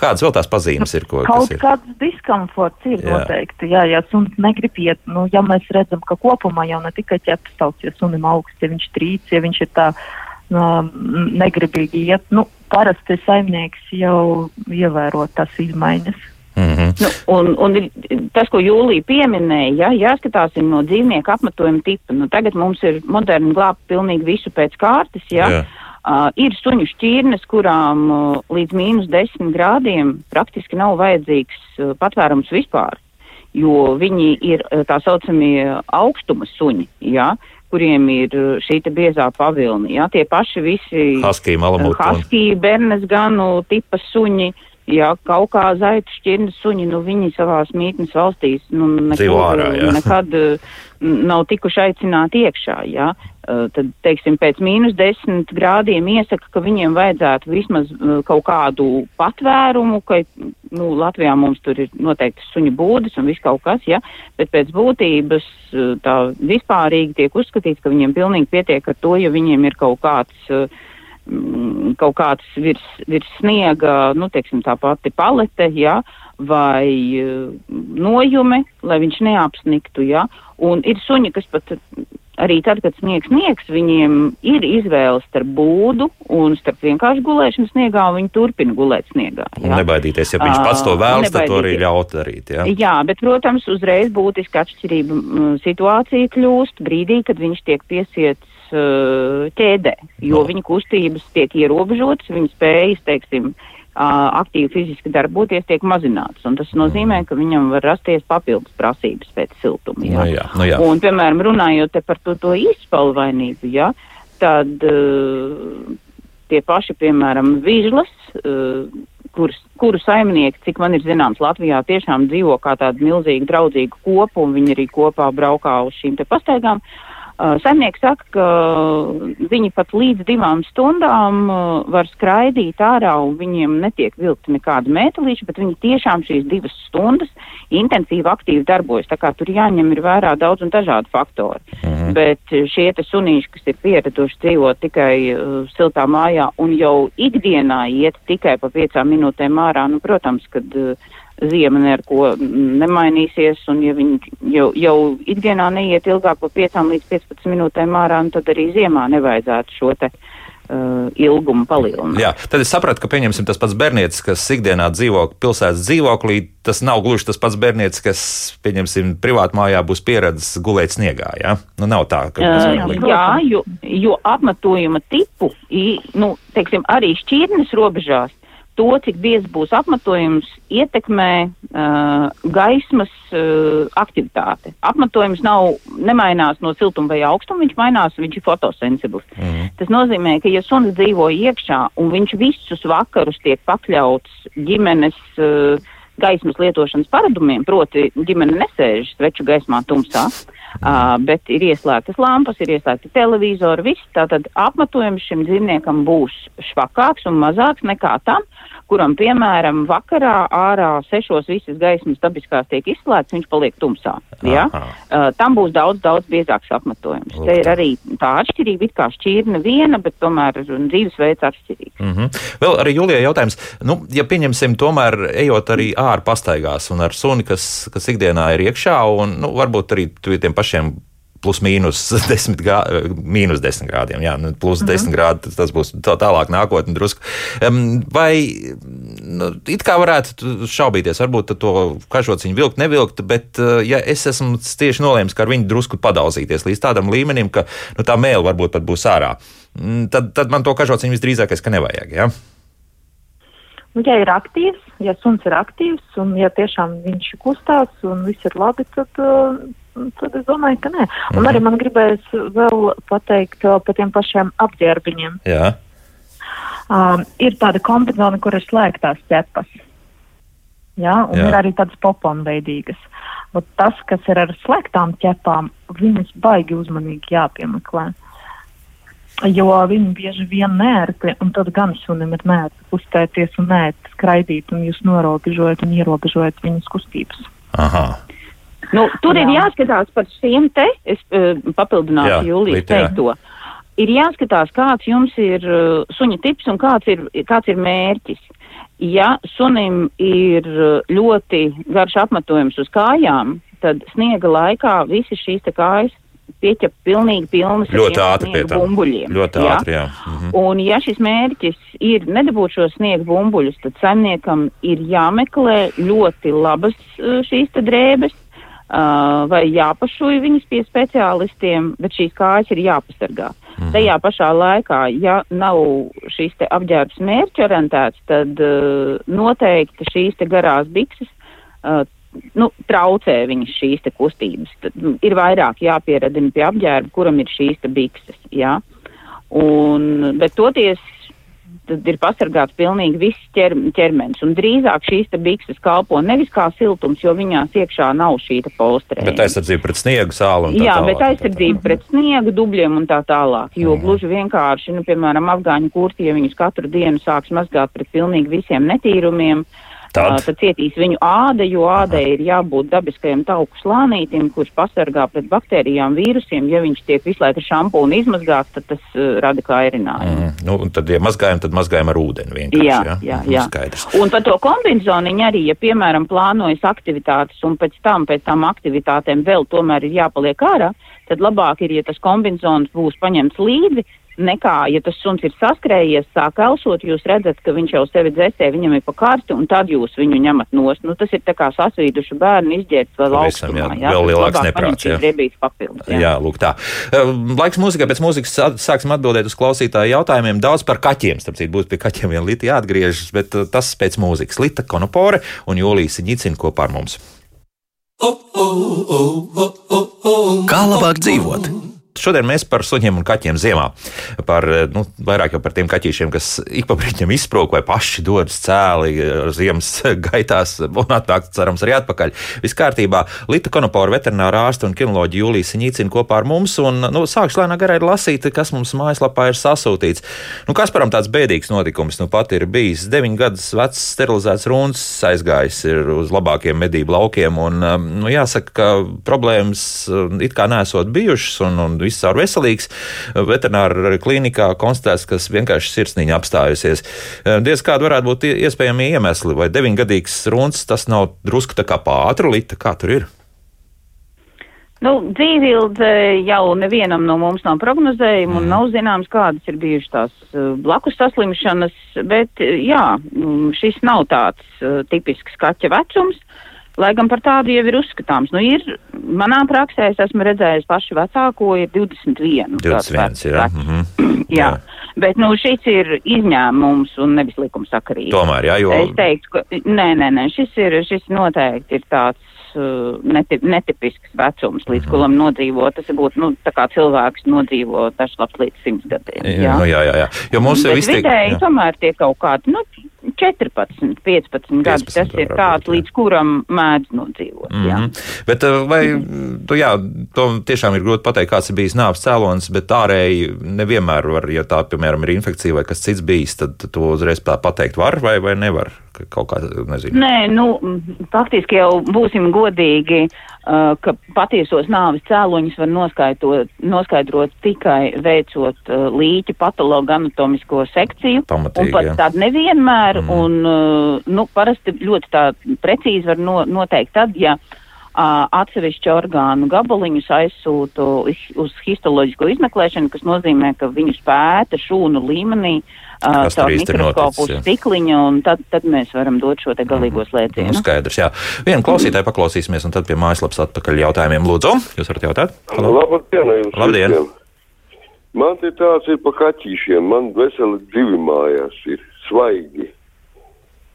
Kādas vēl tās pazīmes ir? Ko, Kaut ir? kāds diskomforts ir jā. noteikti. Jā, ja suns negrib iet, nu, ja mēs redzam, ka kopumā jau ne tikai ķepas tauts, ja sunim augsts, ja viņš trīc, ja viņš ir tā nu, negribīgi iet, nu, parasti saimnieks jau ievēro tās izmaiņas. Mm -hmm. nu, un, un tas, ko Jūlija pieminēja, ja, jāskatās no dzīvnieku apmetojuma tipa. Nu, tagad mums ir moderni glābt pilnīgi visu pēc kārtas. Ja. Yeah. Uh, ir suņu šķirnes, kurām uh, līdz mīnus 10 grādiem praktiski nav vajadzīgs uh, patvērums vispār, jo viņi ir uh, tā saucamie augstuma suņi, jā, kuriem ir uh, šī biezā pavilni, jā, tie paši visi Husky, Malamut, Husky, Bernes Ganu tipa suņi, jā, kaut kā zaitu šķirnes suņi, nu viņi savās mītnes valstīs, nu nekur, ārā, nekad nav tikuši aicināti iekšā, jā. Eh, tad, teiksim, pēc mīnus desmit grādiem iesaka, ka viņiem vajadzētu vismaz uh, kaut kādu patvērumu, ka, nu, Latvijā mums tur ir noteikti suņu būdas un viss kaut kas, ja, bet pēc būtības tā vispārīgi tiek uzskatīts, ka viņiem pilnīgi pietiek ar to, ja viņiem ir kaut kāds uh, kaut kāds virs, virs sniega, nu, teiksim, tā pati palete, jā, vai uh, nojume, lai viņš neapsniktu, jā, un ir suņi, kas pat arī tad, kad sniegs sniegs, viņiem ir izvēle starp būdu un starp vienkārši gulēšanu sniegā, un viņi turpina gulēt sniegā. Jā. Nebaidīties, ja viņš pats to vēlas, tad to arī ļaut darīt. Jā, jā bet, protams, uzreiz būtiski atšķirība situācija kļūst brīdī, kad viņš tiek piesiets ķēdē, jo no. viņa kustības tiek ierobežotas, viņa spējas, teiksim, aktīvi fiziski darboties, tiek mazināts. Tas nozīmē, ka viņam var rasties papildus prasības pēc siltuma. Jā. Nu jā, nu jā. Un, piemēram, runājot par to, to izpalvainību, jā, tad uh, tie paši, piemēram, vīžlas, uh, kuras, kuru saimnieki, cik man ir zināms, Latvijā tiešām dzīvo kā tāda milzīga draudzīga kopa, un viņi arī kopā braukā uz šīm te pastaigām. Uh, saimnieks saka, ka viņi pat līdz divām stundām var skraidīt ārā un viņiem netiek vilkti nekādi mētelīši, bet viņi tiešām šīs divas stundas intensīvi aktīvi darbojas. Tā kā tur jāņem ir vērā daudz un dažādi faktori. -hmm. Bet šie te sunīši, kas ir pieraduši dzīvot tikai uh, siltā mājā un jau ikdienā iet tikai pa piecām minūtēm ārā, nu, protams, kad uh, ziema neko nemainīsies, un ja viņi jau, jau ikdienā neiet ilgāk par 5 līdz 15 minūtēm ārā, nu, tad arī ziemā nevajadzētu šo te uh, ilgumu palielināt. Jā, tad es sapratu, ka pieņemsim tas pats bērnietis, kas ikdienā dzīvo pilsētas dzīvoklī. Tas nav gluži tas pats bērnietis, kas, pieņemsim, privātā mājā būs pieredzējis gulēt sniegā. Ja? Nu, nav tā, ka Uh, jā, jo, jo apmetojuma tipu, nu, teiksim, arī šķirnes robežās, to, cik biezs būs apmetojums, ietekmē uh, gaismas uh, aktivitāte. Apmetojums nav, nemainās no siltuma vai augstuma, viņš mainās, viņš ir fotosensibls. Mhm. Tas nozīmē, ka, ja suns dzīvo iekšā un viņš visus vakarus tiek pakļauts ģimenes uh, gaismas lietošanas paradumiem, proti ģimene nesēž sveču gaismā tumsā, uh, bet ir ieslēgtas lampas, ir ieslēgti televizori, viss. Tātad apmetojums šim dzīvniekam būs švakāks un mazāks nekā tam, kuram, piemēram, vakarā ārā sešos visas gaismas dabiskās tiek izslēgts, viņš paliek tumsā. Ja? Uh, tam būs daudz, daudz biezāks apmetojums. Lūk Te ir arī tā atšķirība, it kā šķirne viena, bet tomēr dzīvesveids atšķirīgs. Mm -hmm. Vēl arī Julijai jautājums, nu, ja pieņemsim, tomēr ejot arī ārā pastaigās un ar suni, kas, kas ikdienā ir iekšā, un nu, varbūt arī tu- tiem pašiem. Plus mīnus 10, grā, mīnus 10 grādiem. Jā, nu, plus mm -hmm. 10 grādi tas- būs tā, tālāk, nākotnē, drusku. Vai nu, it kā varētu tu šaubīties, varbūt to kažociņu vilkt, nevilkt, bet uh, ja es esmu tieši nolēmis, ka ar viņu drusku padauzīties līdz tādam līmenim, ka nu, tā mēlē varbūt pat būs ārā, mm, tad, tad man to kažociņu visdrīzākais, ka nevajag. Ja? Nu, ja ir aktīvs, ja suns ir aktīvs un ja tiešām viņš kustās un viss ir labi, tad, uh, tad es domāju, ka nē. Un Mhm. arī man gribēs vēl pateikt uh, par tiem pašiem apģērbiņiem. Jā. Um, ir tāda kombinācija, kur ir slēgtās ķepas. Jā, un Jā. Ir arī tādas poponveidīgas. Bet tas, kas ir ar slēgtām ķepām, viņas baigi uzmanīgi jāpiemeklē. Jo viņi bieži vien nērti, un tad gan sunim ir nērti kustēties un nērti skraidīt, un jūs norobežojat un ierobežojat viņas kustības. Aha. Nu, tur Jā. ir Jā. jāskatās par šiem te, es uh, papildināšu Jūlijas teikto. Ir jāskatās, kāds jums ir uh, suņa tips un kāds ir, kāds ir mērķis. Ja sunim ir uh, ļoti garš apmetojums uz kājām, tad sniega laikā visas šīs kājas pieķep pilnīgi pilnas Ļoti ātri pie tā. bumbuļiem. Ļoti jā? ātri, jā. Mhm. Un, ja šis mērķis ir nedabūt šos sniega bumbuļus, tad saimniekam ir jāmeklē ļoti labas šīs drēbes, uh, vai jāpašuj viņas pie speciālistiem, bet šīs kājas ir jāpasargā. Mhm. Tajā pašā laikā, ja nav šīs apģērbs mērķi orientēts, tad uh, noteikti šīs garās bikses uh, nu, traucē viņas šīs kustības. Tad, mm, ir vairāk jāpieradina pie apģērba, kuram ir šīs bikses. Jā. Un, bet toties tad ir pasargāts pilnīgi viss ķer, ķermenis. Un drīzāk šīs bikses kalpo nevis kā siltums, jo viņās iekšā nav šī te polsterēna. Bet aizsardzība pret sniegu, sāli un tā Jā, tālāk. bet aizsardzība pret sniegu, dubļiem un tā tālāk. Jo Mhm. gluži vienkārši, nu, piemēram, afgāņu kurti, ja viņus katru dienu sāks mazgāt pret pilnīgi visiem netīrumiem, Tad? tad cietīs viņu āda, jo ādai ir jābūt dabiskajam tauku slānītim, kurš pasargā pret baktērijām, vīrusiem. Ja viņš tiek visu laiku ar šampūnu izmazgāts, tad tas uh, rada kairinājumu. Mm, nu, un tad, ja mazgājam, tad mazgājam ar ūdeni vienkārši. Jā, ja? jā, Mhm, jā. Skaidrs. Un par to kombināciju arī, ja, piemēram, plānojas aktivitātes un pēc tam, pēc tam aktivitātēm vēl tomēr ir jāpaliek ārā, tad labāk ir, ja tas kombinācijas būs paņemts līdzi, nekā, ja tas suns ir saskrējies, sāk elsot, jūs redzat, ka viņš jau sevi dzēsē, viņam ir pa karsti, un tad jūs viņu ņemat nost. Nu, tas ir tā kā sasvīduši bērni izģērbts vēl Pavisam, augstumā. jā, vēl lielāks neprāts, jā. Papildus. Jā. jā, lūk tā. Laiks mūzikai, pēc mūzikas sāksim atbildēt uz klausītāju jautājumiem. Daudz par kaķiem, starp citu, būs pie kaķiem vien Lita jāatgriežas, bet eh, tas pēc mūzikas. Lita Konopore un Jūlijas Ņicina kopā ar mums. Kā labāk dzīvot? Šodien mēs par suņiem un kaķiem ziemā. Par, nu, vairāk jau par tiem kaķīšiem, kas ik pa brīdim izsprūk vai paši dodas cēli ar ziemas gaitās un atnāk, cerams, arī atpakaļ. Viss kārtībā. Lita Konopora veterinārā ārsta un kinoloģija Jūlijas Ņīcina kopā ar mums. Un, nu, sākšu lēnā garā lasīt, kas mums mājaslapā ir sasūtīts. Nu, Kasparam tāds bēdīgs notikums nu pat ir bijis. Deviņu gadus vecs sterilizēts runs aizgājis uz labākiem medību laukiem. Un, um, nu, jāsaka, ka problēmas um, it kā nesot bijušas un, un viss caur veselīgs. Veterināra klīnikā konstatēts, ka vienkārši sirsniņa apstājusies. Diez kāda varētu būt ie- iespējamie iemesli, vai deviņgadīgs runs tas nav drusku tā kā pātru lita, kā tur ir? Nu, dzīvildze jau nevienam no mums nav prognozējuma un Mm. nav zināms, kādas ir bijušas tās uh, blakus saslimšanas, bet uh, jā, mm, šis nav tāds uh, tipisks kaķa vecums, lai gan par tādu jau ir uzskatāms. Nu, ir, manā praksē es esmu redzējis pašu vecāko, ir 21. gads 21 vecs- ir. Ja? vecs. Mhm. Jā, bet nu, šis ir izņēmums un nevis likumsakarīgi. Tomēr, jā, jo. Es teiktu, ka nē, nē, nē, šis, ir, šis noteikti ir tāds uh, netip, netipisks vecums, līdz kuram nodzīvo. Tas būtu, nu, tā kā cilvēks nodzīvo dažs labs līdz simts gadiem. Jā, nu, jā, jā, jā. Jo mums jau Bet viss tiek. vidēji jā. tomēr tie kaut kādi, nu, 14, 15 gadi, 15 tas ir tāds, līdz kuram mēdz nodzīvot. Mm Mm -hmm. Bet uh, vai tu, jā, to tiešām ir grūti pateikt, kāds ir bijis nāves cēlonis, bet ārēji nevienmēr var, ja tā, piemēram, ir infekcija vai kas cits bijis, tad to uzreiz tā pateikt var vai, vai nevar. Ka- Kaut kā, nezinu. Nē, nu, faktiski jau būsim godīgi, uh, ka patiesos nāves cēloņus var noskaidrot, noskaidrot tikai veicot uh, līķa patologu anatomisko sekciju. Pamatīgi, un pat tādu nevienmēr, Mhm. mm. un, uh, nu, parasti ļoti tā precīzi var no, noteikt tad, ja atsevišķu orgānu gabaliņus aizsūtu uz- histoloģisko izmeklēšanu, kas nozīmē, ka viņus pēta šūnu līmenī uh, caur mikroskopu stikliņa, un tad, tad mēs varam dot šo te galīgo Nu, slēdzienu. skaidrs, jā. Vienu klausītāju paklausīsimies, un tad pie mājaslapas atpakaļ jautājumiem. Lūdzu, jūs varat jautāt? Labdien, jums Labdien. visiem! Man te tāds ir pa kaķīšiem, man veseli divi mājās ir svaigi.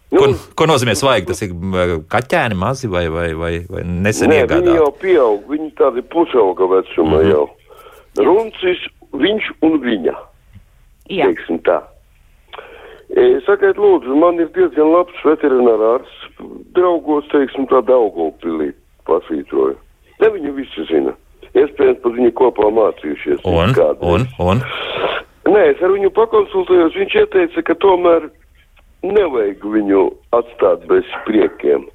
Nu, Ko, ko nozīmē svaigi? Tas ir kaķēni mazi vai, vai, vai, vai nesen nē, viņi jau iegādāti? pieaug, viņi tādi pusauga vecuma mm -hmm. jau. Runcis, viņš un viņa, Jā. teiksim tā. E, sakiet, lūdzu, man ir diezgan labs veterinārārs, draugos, teiksim, tā Daugavpilī pasvītroju. Ne viņu visi zina. Iespējams, pat viņi kopā mācījušies. Un, un, un. Nē, es ar viņu pakonsultējos. Viņš ieteica, ka tomēr nevajag viņu atstāt bez priekiem.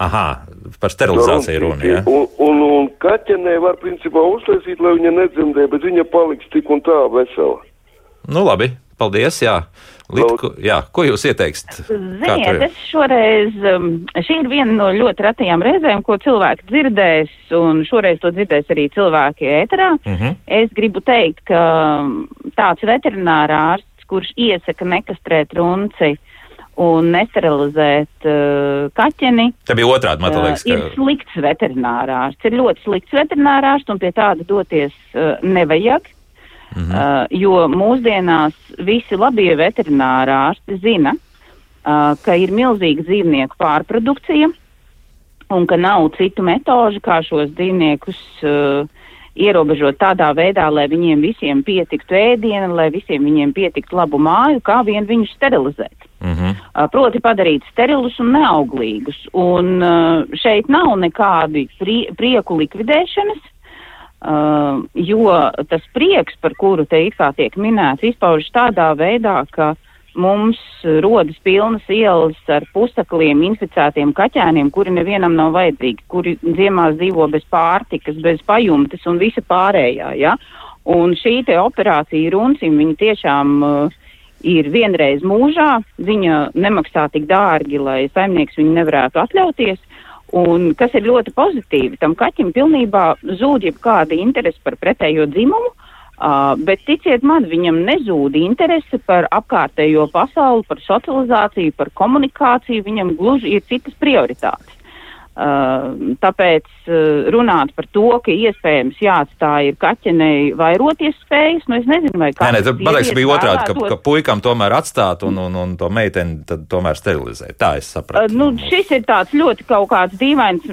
Aha, par sterilizāciju runa, jā. Un, un, un kaķenē var principā uztaisīt, lai viņa nedzemdē, bet viņa paliks tik un tā vesela. Nu, labi, paldies, jā. Līt, ko, jā, ko jūs ieteiksiet? Ziniet, es šoreiz, um, šī ir viena no ļoti retajām reizēm, ko cilvēki dzirdēs, un šoreiz to dzirdēs arī cilvēki ēterā. Mhm. Es gribu teikt, ka um, tāds veterinārārsts, kurš iesaka nekastrēt runci un nesterilizēt uh, kaķeni, Tā bija otrādi, man uh, liekas, ir ka. slikts veterinārārsts. Ir ļoti slikts veterinārārsts, un pie tāda doties uh, nevajag. Mhm. Uh, jo mūsdienās visi labie veterinārārsti zina, uh, ka ir milzīga dzīvnieku pārprodukcija un ka nav citu metožu, kā šos dzīvniekus uh, ierobežot tādā veidā, lai viņiem visiem pietiktu ēdiena, lai visiem viņiem pietiktu labu māju, kā vien viņus sterilizēt. Mhm. Uh, proti padarīt sterilus un neauglīgus. Un uh, šeit nav nekādi prie, prieku likvidēšanas, uh, jo tas prieks, par kuru te it kā tiek minēts, izpaužas tādā veidā, ka mums rodas pilnas ielas ar pusakliem inficētiem kaķēniem, kuri nevienam nav vajadzīgi, kuri ziemās dzīvo bez pārtikas, bez pajumtes un visa pārējā. Ja? Un šī te operācija runcim, viņa tiešām uh, ir vienreiz mūžā, viņa nemaksā tik dārgi, lai saimnieks viņu nevarētu atļauties. Un kas ir ļoti pozitīvi, tam kaķim pilnībā zūd jebkāda interese par pretējo dzimumu, uh, bet ticiet man, viņam nezūd interese par apkārtējo pasauli, par socializāciju, par komunikāciju, viņam gluži ir citas prioritātes. Tāpēc runāt par to, ka iespējams jāatstāj ir kaķenei vairoties spējas, nu es nezinu, vai Nē, kāds nē, tad man liekas, bija otrādi, ka, ka puikam tomēr atstāt un, un, un to meiteni tad tomēr sterilizēt. Tā es sapratu. nu, šis ir tāds ļoti kaut kāds dīvains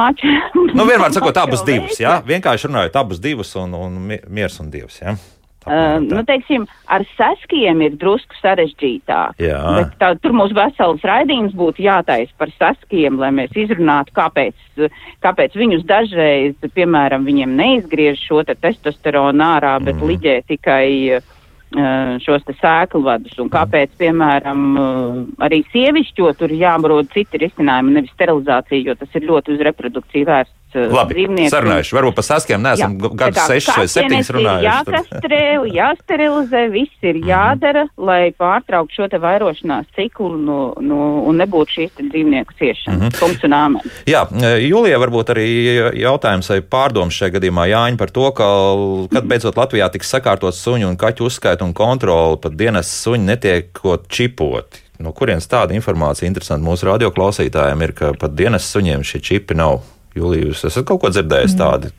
mačs. Nu, vienmēr sakot, abas divas, jā, vienkārši runājot, abas divas un, un mi- miers un dievs, jā. Uh, nu, teiksim, ar saskiem ir drusku sarežģītāk. Tā, tur mums vesels raidījums būtu jātaisa par saskiem, lai mēs izrunātu, kāpēc, kāpēc viņus dažreiz, piemēram, viņiem neizgriež šo te testosteronu ārā, bet Mhm. liģē tikai uh, šos te sēklvadus. Un kāpēc, piemēram, uh, arī sievišķo tur jābarod citi risinājumi, nevis sterilizācija, jo tas ir ļoti uz reprodukciju vērsts. Labi, sarunājuši. Varbūt par saskiem neesam gadus sešus vai ir runājuši. Jākastrē, jāsterilizē, viss Mhm. ir jādara, lai pārtrauktu šo te vairošanās ciklu no, no, un nebūtu šīs dzīvnieku ciešana. Mhm. Punkts un āmen. Jā, Jūlijā varbūt arī jautājums vai pārdoms šajā gadījumā Jāņa par to, ka, kad beidzot Latvijā tiks sakārtot suņu un kaķu uzskaita un kontroli, pat dienas suņi netiekot čipoti. No kurienes tāda informācija interesanta mūsu radioklausītājiem ir, ka pat dienas suņiem šie čipi nav? Jūlija, jūs esat kaut ko dzirdējis tādu?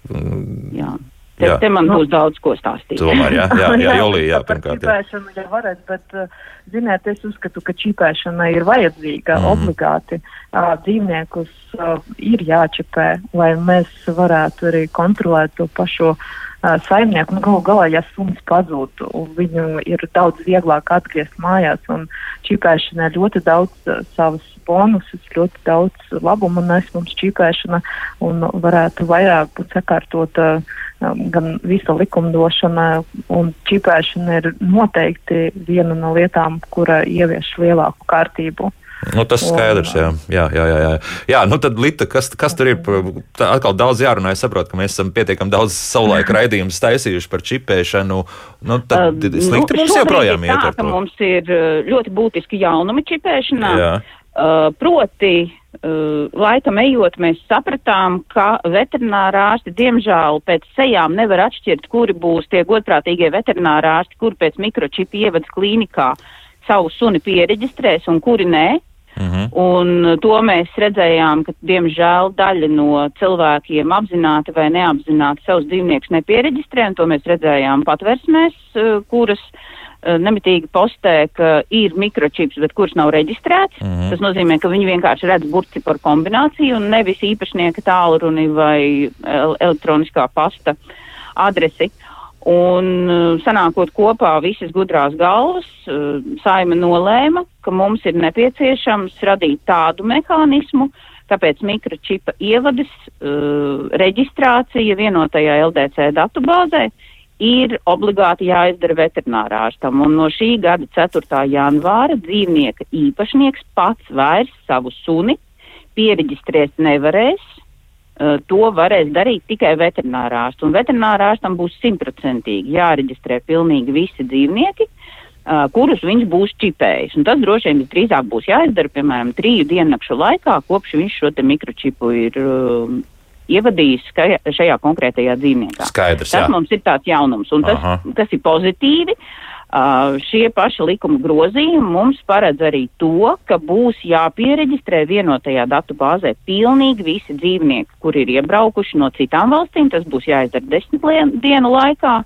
Jā. Te, Jā. te man būs daudz ko stāstīt. Tomēr, jā, jā, jā Jūlija, jā, pirmkārt. Jā. čipēšanu jau varētu, bet, uh, ziniet, es uzskatu, ka čipēšana ir vajadzīga mm. obligāti. Uh, dzīvniekus uh, ir jāčipē, lai mēs varētu arī kontrolēt to pašu uh, saimnieku. Nu, galu galā, ja suns pazūd, viņu ir daudz vieglāk atgriezt mājās, un čipēšana ir ļoti daudz savas bonusus, ļoti daudz labumu nes mums čipēšana, un varētu vairāk būt sakārtota um, gan visa likumdošana, un čipēšana ir noteikti viena no lietām, kura ievieš lielāku kārtību. Nu, tas skaidrs, jā. Jā, jā, jā, jā. jā nu tad, Lita, kas, kas tur ir? Tā atkal daudz jārunā. Es saprotu, ka mēs esam pietiekami daudz savulaik raidījumus taisījuši par čipēšanu. Nu, tad Uh, slikti mums šobrīd joprojām ir tā. Mums ir uh, ļoti būtiski jaunumi čipēšanā. Jā. Uh, proti, uh, laikam ejot, mēs sapratām, ka veterinārā ārsti diemžēl pēc sejām nevar atšķirt, kuri būs tie godprātīgie veterinārā ārsti, kuri pēc mikročipa ievads klīnikā savu suni pieregistrēs un kuri nē. Mhm. Un to mēs redzējām, ka diemžēl daļa no cilvēkiem apzināti vai neapzināti savus dzīvniekus nepiereģistrē, un to mēs redzējām patversmēs, eh, kuras eh, nemitīgi postē, ka ir mikročips, bet kurš nav reģistrēts. Mhm. Tas nozīmē, ka viņi vienkārši redz burci par kombināciju un nevis īpašnieka tālruni vai el elektroniskā pasta adresi. Un uh, sanākot kopā visas gudrās galvas, uh, saima nolēma, ka mums ir nepieciešams radīt tādu mehānismu, kāpēc mikročipa ievades uh, reģistrācija vienotajā LDC datubāzē ir obligāti jāizdara veterinārārstam. Un no šī gada 4. janvāra dzīvnieka īpašnieks pats vairs savu suni pieregistrēt nevarēs. Uh, to varēs darīt tikai veterinārārsts. Un veterinārārstam būs simtprocentīgi jāreģistrē pilnīgi visi dzīvnieki, uh, kurus viņš būs čipējis. Un tas droši vien visdrīzāk būs jāizdara, piemēram, triju diennakšu laikā, kopš viņš šo mikročipu ir uh, ievadījis šajā, šajā konkrētajā dzīvniekā. Skaidrs, Tas jā. mums ir tāds jaunums, un tas, Aha. tas ir pozitīvi. Uh, šie paši likuma grozījumi mums paredz arī to, ka būs jāpiereģistrē vienotajā datu bāzē pilnīgi visi dzīvnieki, kuri ir iebraukuši no citām valstīm. Tas būs jāizdara desmit dienu laikā.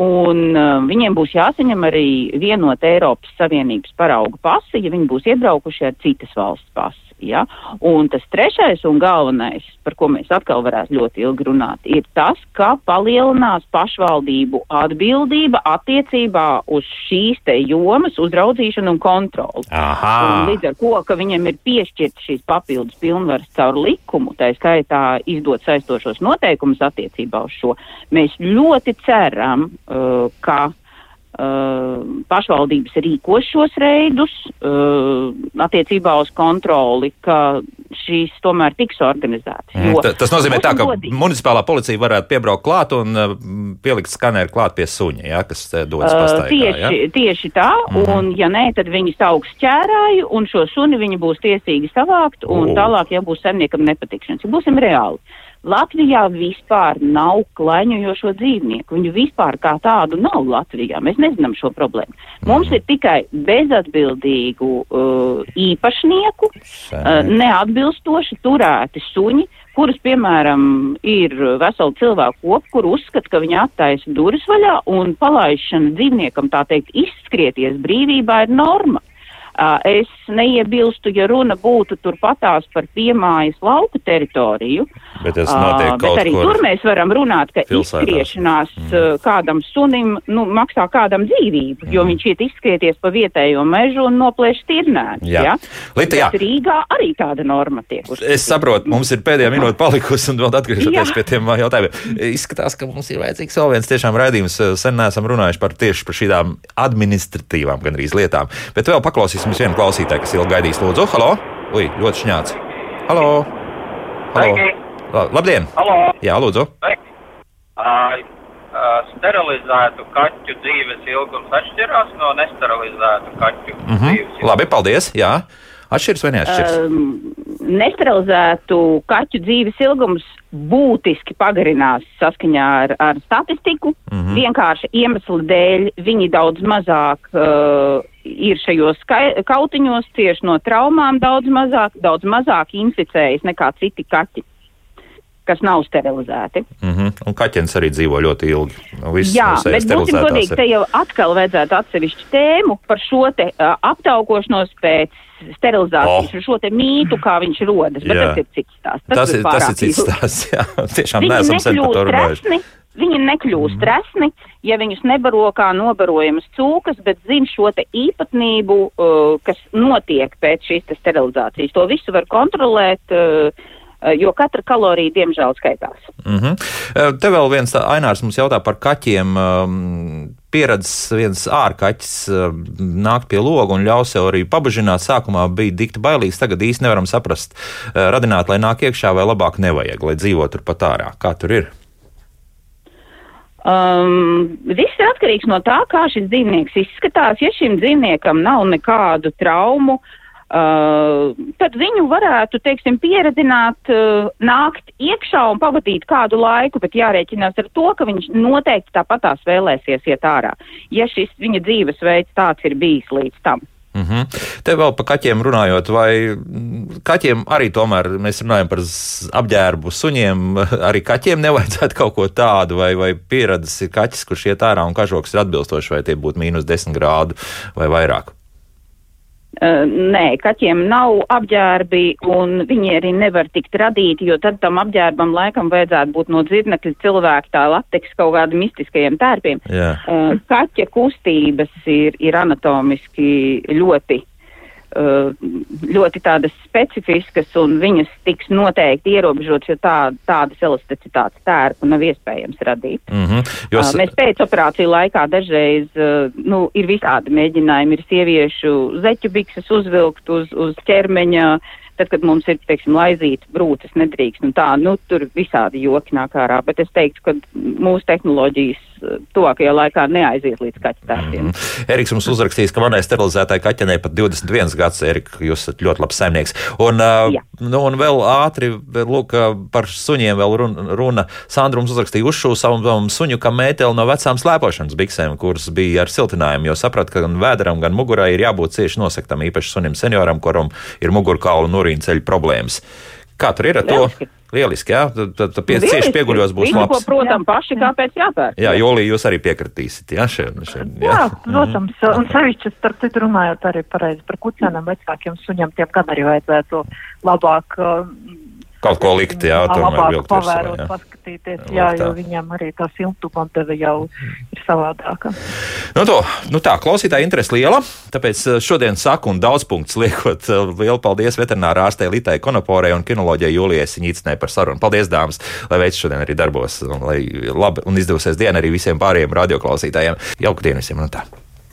Un uh, viņiem būs jāsaņem arī vienot Eiropas Savienības parauga pasi, ja viņi būs iebraukuši ar citas valsts pasi. Ja? Un tas trešais un galvenais, par ko mēs atkal varētu ļoti ilgi runāt, ir tas, ka palielinās pašvaldību atbildība attiecībā uz šīs te jomas uzraudzīšanu un kontroli. Un Aha. līdz ar to, ka viņam ir piešķirta šīs papildus pilnvaras caur likumu, tā skaitā izdot saistošos noteikumus attiecībā uz šo, mēs ļoti ceram, uh, ka pašvaldības rīkos šos reidus uh, attiecībā uz kontroli, ka šīs tomēr tiks organizētas. Mm, ta- Tas nozīmē, tā, ka godīgi. municipālā policija varētu piebraukt klāt un uh, pielikt skaneru klāt pie suņa, ja, kas uh, dodas Uh, pastaigā. tieši, Ja? tieši tā, Mhm. un ja nē, tad viņi sauks ķērāju, un šo suni viņi būs tiesīgi savākt, un O. tālāk, ja būs saimniekam nepatikšanas. Ja būsim reāli. Latvijā vispār nav klaņojošo dzīvnieku. Viņu vispār kā tādu nav Latvijā. Mēs nezinām šo problēmu. Mums ir tikai bezatbildīgu uh, īpašnieku, uh, neatbilstoši turēti suņi, kurus, piemēram, ir veseli cilvēku kopi, kur uzskata, ka viņi attaisa durvis vaļā un palaišana dzīvniekam, tā teikt, izskrieties brīvībā ir norma. Uh, es neiebilstu, ja runa būtu turpatās par piemājas lauku teritoriju. Bet notiek bet arī tur mēs varam runāt, ka pilsētās. izskriešanās mm. kādam sunim nu, maksā kādam dzīvību, mm. jo viņš iet izskrieties pa vietējo mežu un noplēš tirnēnu. Jā. Ja? Lita, jā. Bet Rīgā arī tāda norma tiek uzskatīta. Es saprotu, mums ir pēdējā minūte palikusi, un vēl atgriežoties Jā. pie tiem jautājumiem. Izskatās, ka mums ir vajadzīgs vēl viens tiešām raidījums. Sen neesam runājuši par tieši par šīm administratīvām gandrīz lietām. Bet vēl paklausīsimies vienu klausītāju, kas ilgi gaidīs. Lūdzu, halo! Ui, ļoti šņāts. Halo! halo. La- Labdien! Halo! Jā, lūdzu! Sterilizētu kaķu dzīves ilgums atšķirās no nesterilizētu kaķu dzīves ilguma. Labi, paldies! Jā, atšķiras vai neatšķiras? Um, nesterilizētu kaķu dzīves ilgums būtiski pagarinās saskaņā ar, ar statistiku. Mm. -hmm. Vienkārši iemesla dēļ viņi daudz mazāk uh, ir šajos kautiņos, cieši no traumām daudz mazāk, daudz mazāk inficējas nekā citi kaķi, kas nav sterilizēti. Mm -hmm. Un kaķenes arī dzīvo ļoti ilgi. Nu, Viss Jā, no bet būsim godīgi, te jau atkal vajadzētu atsevišķu tēmu par šo te uh, aptaukošanos pēc sterilizācijas, Oh. šo te mītu, kā viņš rodas, bet Jā. tas ir cits stāsts. Tas, ir, tas ir cits stāsts. Jā, tiešām Viņi neesam sen par to runājuši. viņi nekļūst mm. resni, ja viņus nebaro kā nobarojamas cūkas, bet zina šo te īpatnību, uh, kas notiek pēc šīs te sterilizācijas. To visu var kontrolēt, uh, jo katra kalorija, diemžēl, skaitās. Mm -hmm. Te vēl viens Ainārs mums jautā par kaķiem. Um, Pieredzējis viens ārkaķis uh, nāk pie loga un ļaus sev arī pabažināt. Sākumā bija dikti bailīgs, tagad īsti nevaram saprast, uh, radināt, lai nāk iekšā vai labāk nevajag, lai dzīvo tur pat ārā. Kā tur ir? Um, viss ir atkarīgs no tā, kā šis dzīvnieks izskatās. Ja šim dzīvniekam nav nekādu traumu, uh, tad viņu varētu, teiksim, pieredzināt, uh, nākt iekšā un pavadīt kādu laiku, bet jārēķinās ar to, ka viņš noteikti tāpatās vēlēsies iet ārā, ja šis viņa dzīvesveids tāds ir bijis līdz tam. Mm -hmm. Te vēl par kaķiem runājot, vai kaķiem arī tomēr mēs runājam par apģērbu suņiem, arī kaķiem nevajadzētu kaut ko tādu, vai, vai pieredzes ir kaķis, kurš iet ārā un kažoks ir atbilstoši, vai tie būtu mīnus 10 grādu vai vairāk. Uh, nē, kaķiem nav apģērbi, un viņi arī nevar tikt radīti, jo tad tam apģērbam laikam vajadzētu būt no dzirnekļa cilvēka tā lateks kaut kādiem mistiskajiem tērpiem. Jā. Uh, kaķa kustības ir, ir anatomiski ļoti, ļoti tādas specifiskas, un viņas tiks noteikti ierobežotas, jo tā, tādas elasticitātes tērpu nav iespējams radīt. Mm -hmm. Jūs... Mēs pēc operāciju laikā dažreiz uh, nu, ir visādi mēģinājumi. Ir sieviešu zeķu bikses uzvilkt uz, uz ķermeņa, tad, kad mums ir, teiksim, laizīta brūces nedrīkst. Un tā, nu, tur visādi joki nāk ārā. Bet es teiktu, ka mūsu tehnoloģijas tuvākajā laikā neaiziet līdz kaķu tērpiem. Mm. Eriks mums uzrakstīs, ka manai sterilizētāji kaķenei pat 21 gads, Erika, jūs esat ļoti labs saimnieks. Un, Jā. nu, un vēl ātri, lūk, par suņiem vēl runa. runa. Sandra mums uzrakstīja uzšū savam, suņu, kā mēteli no vecām slēpošanas biksēm, kuras bija ar siltinājumu, jo saprat, ka gan vēderam, gan mugurai ir jābūt cieši nosaktam, īpaši sunim senioram, kuram ir mugurkaula un urīna ceļu problēmas. Kā tur ir ar to? Lieliski. Jā, tad, tad, tad pie, cieši pieguļos būs ko, labs. protams, paši kāpēc jāpērk. Jā, Jolī, jūs arī piekritīsiet, jā, šeit, šeit, Jā, protams, un sevišķi starp citu runājot arī pareizi par kucēniem vecākiem suņiem, tiem gan arī vajadzētu labāk. uh, Kaut ko likt, jā, tomēr vilkt pavērot, jā. paskatīties, jā, tā. jo viņiem arī tā siltuma deva jau ir savādāka. Nu, to, nu tā, klausītāja interese liela, tāpēc eh, šodien saku un daudz punktus liekot. eh, Lielu paldies veterinārā ārstei Litai Konoporei un kinoloģijai Julijai Siņicnai par sarunu. Paldies, dāmas, lai veids šodien arī darbos un lai labi un izdevusies diena arī visiem pārējiem radioklausītājiem. Jauku dienu visiem! Nu tā.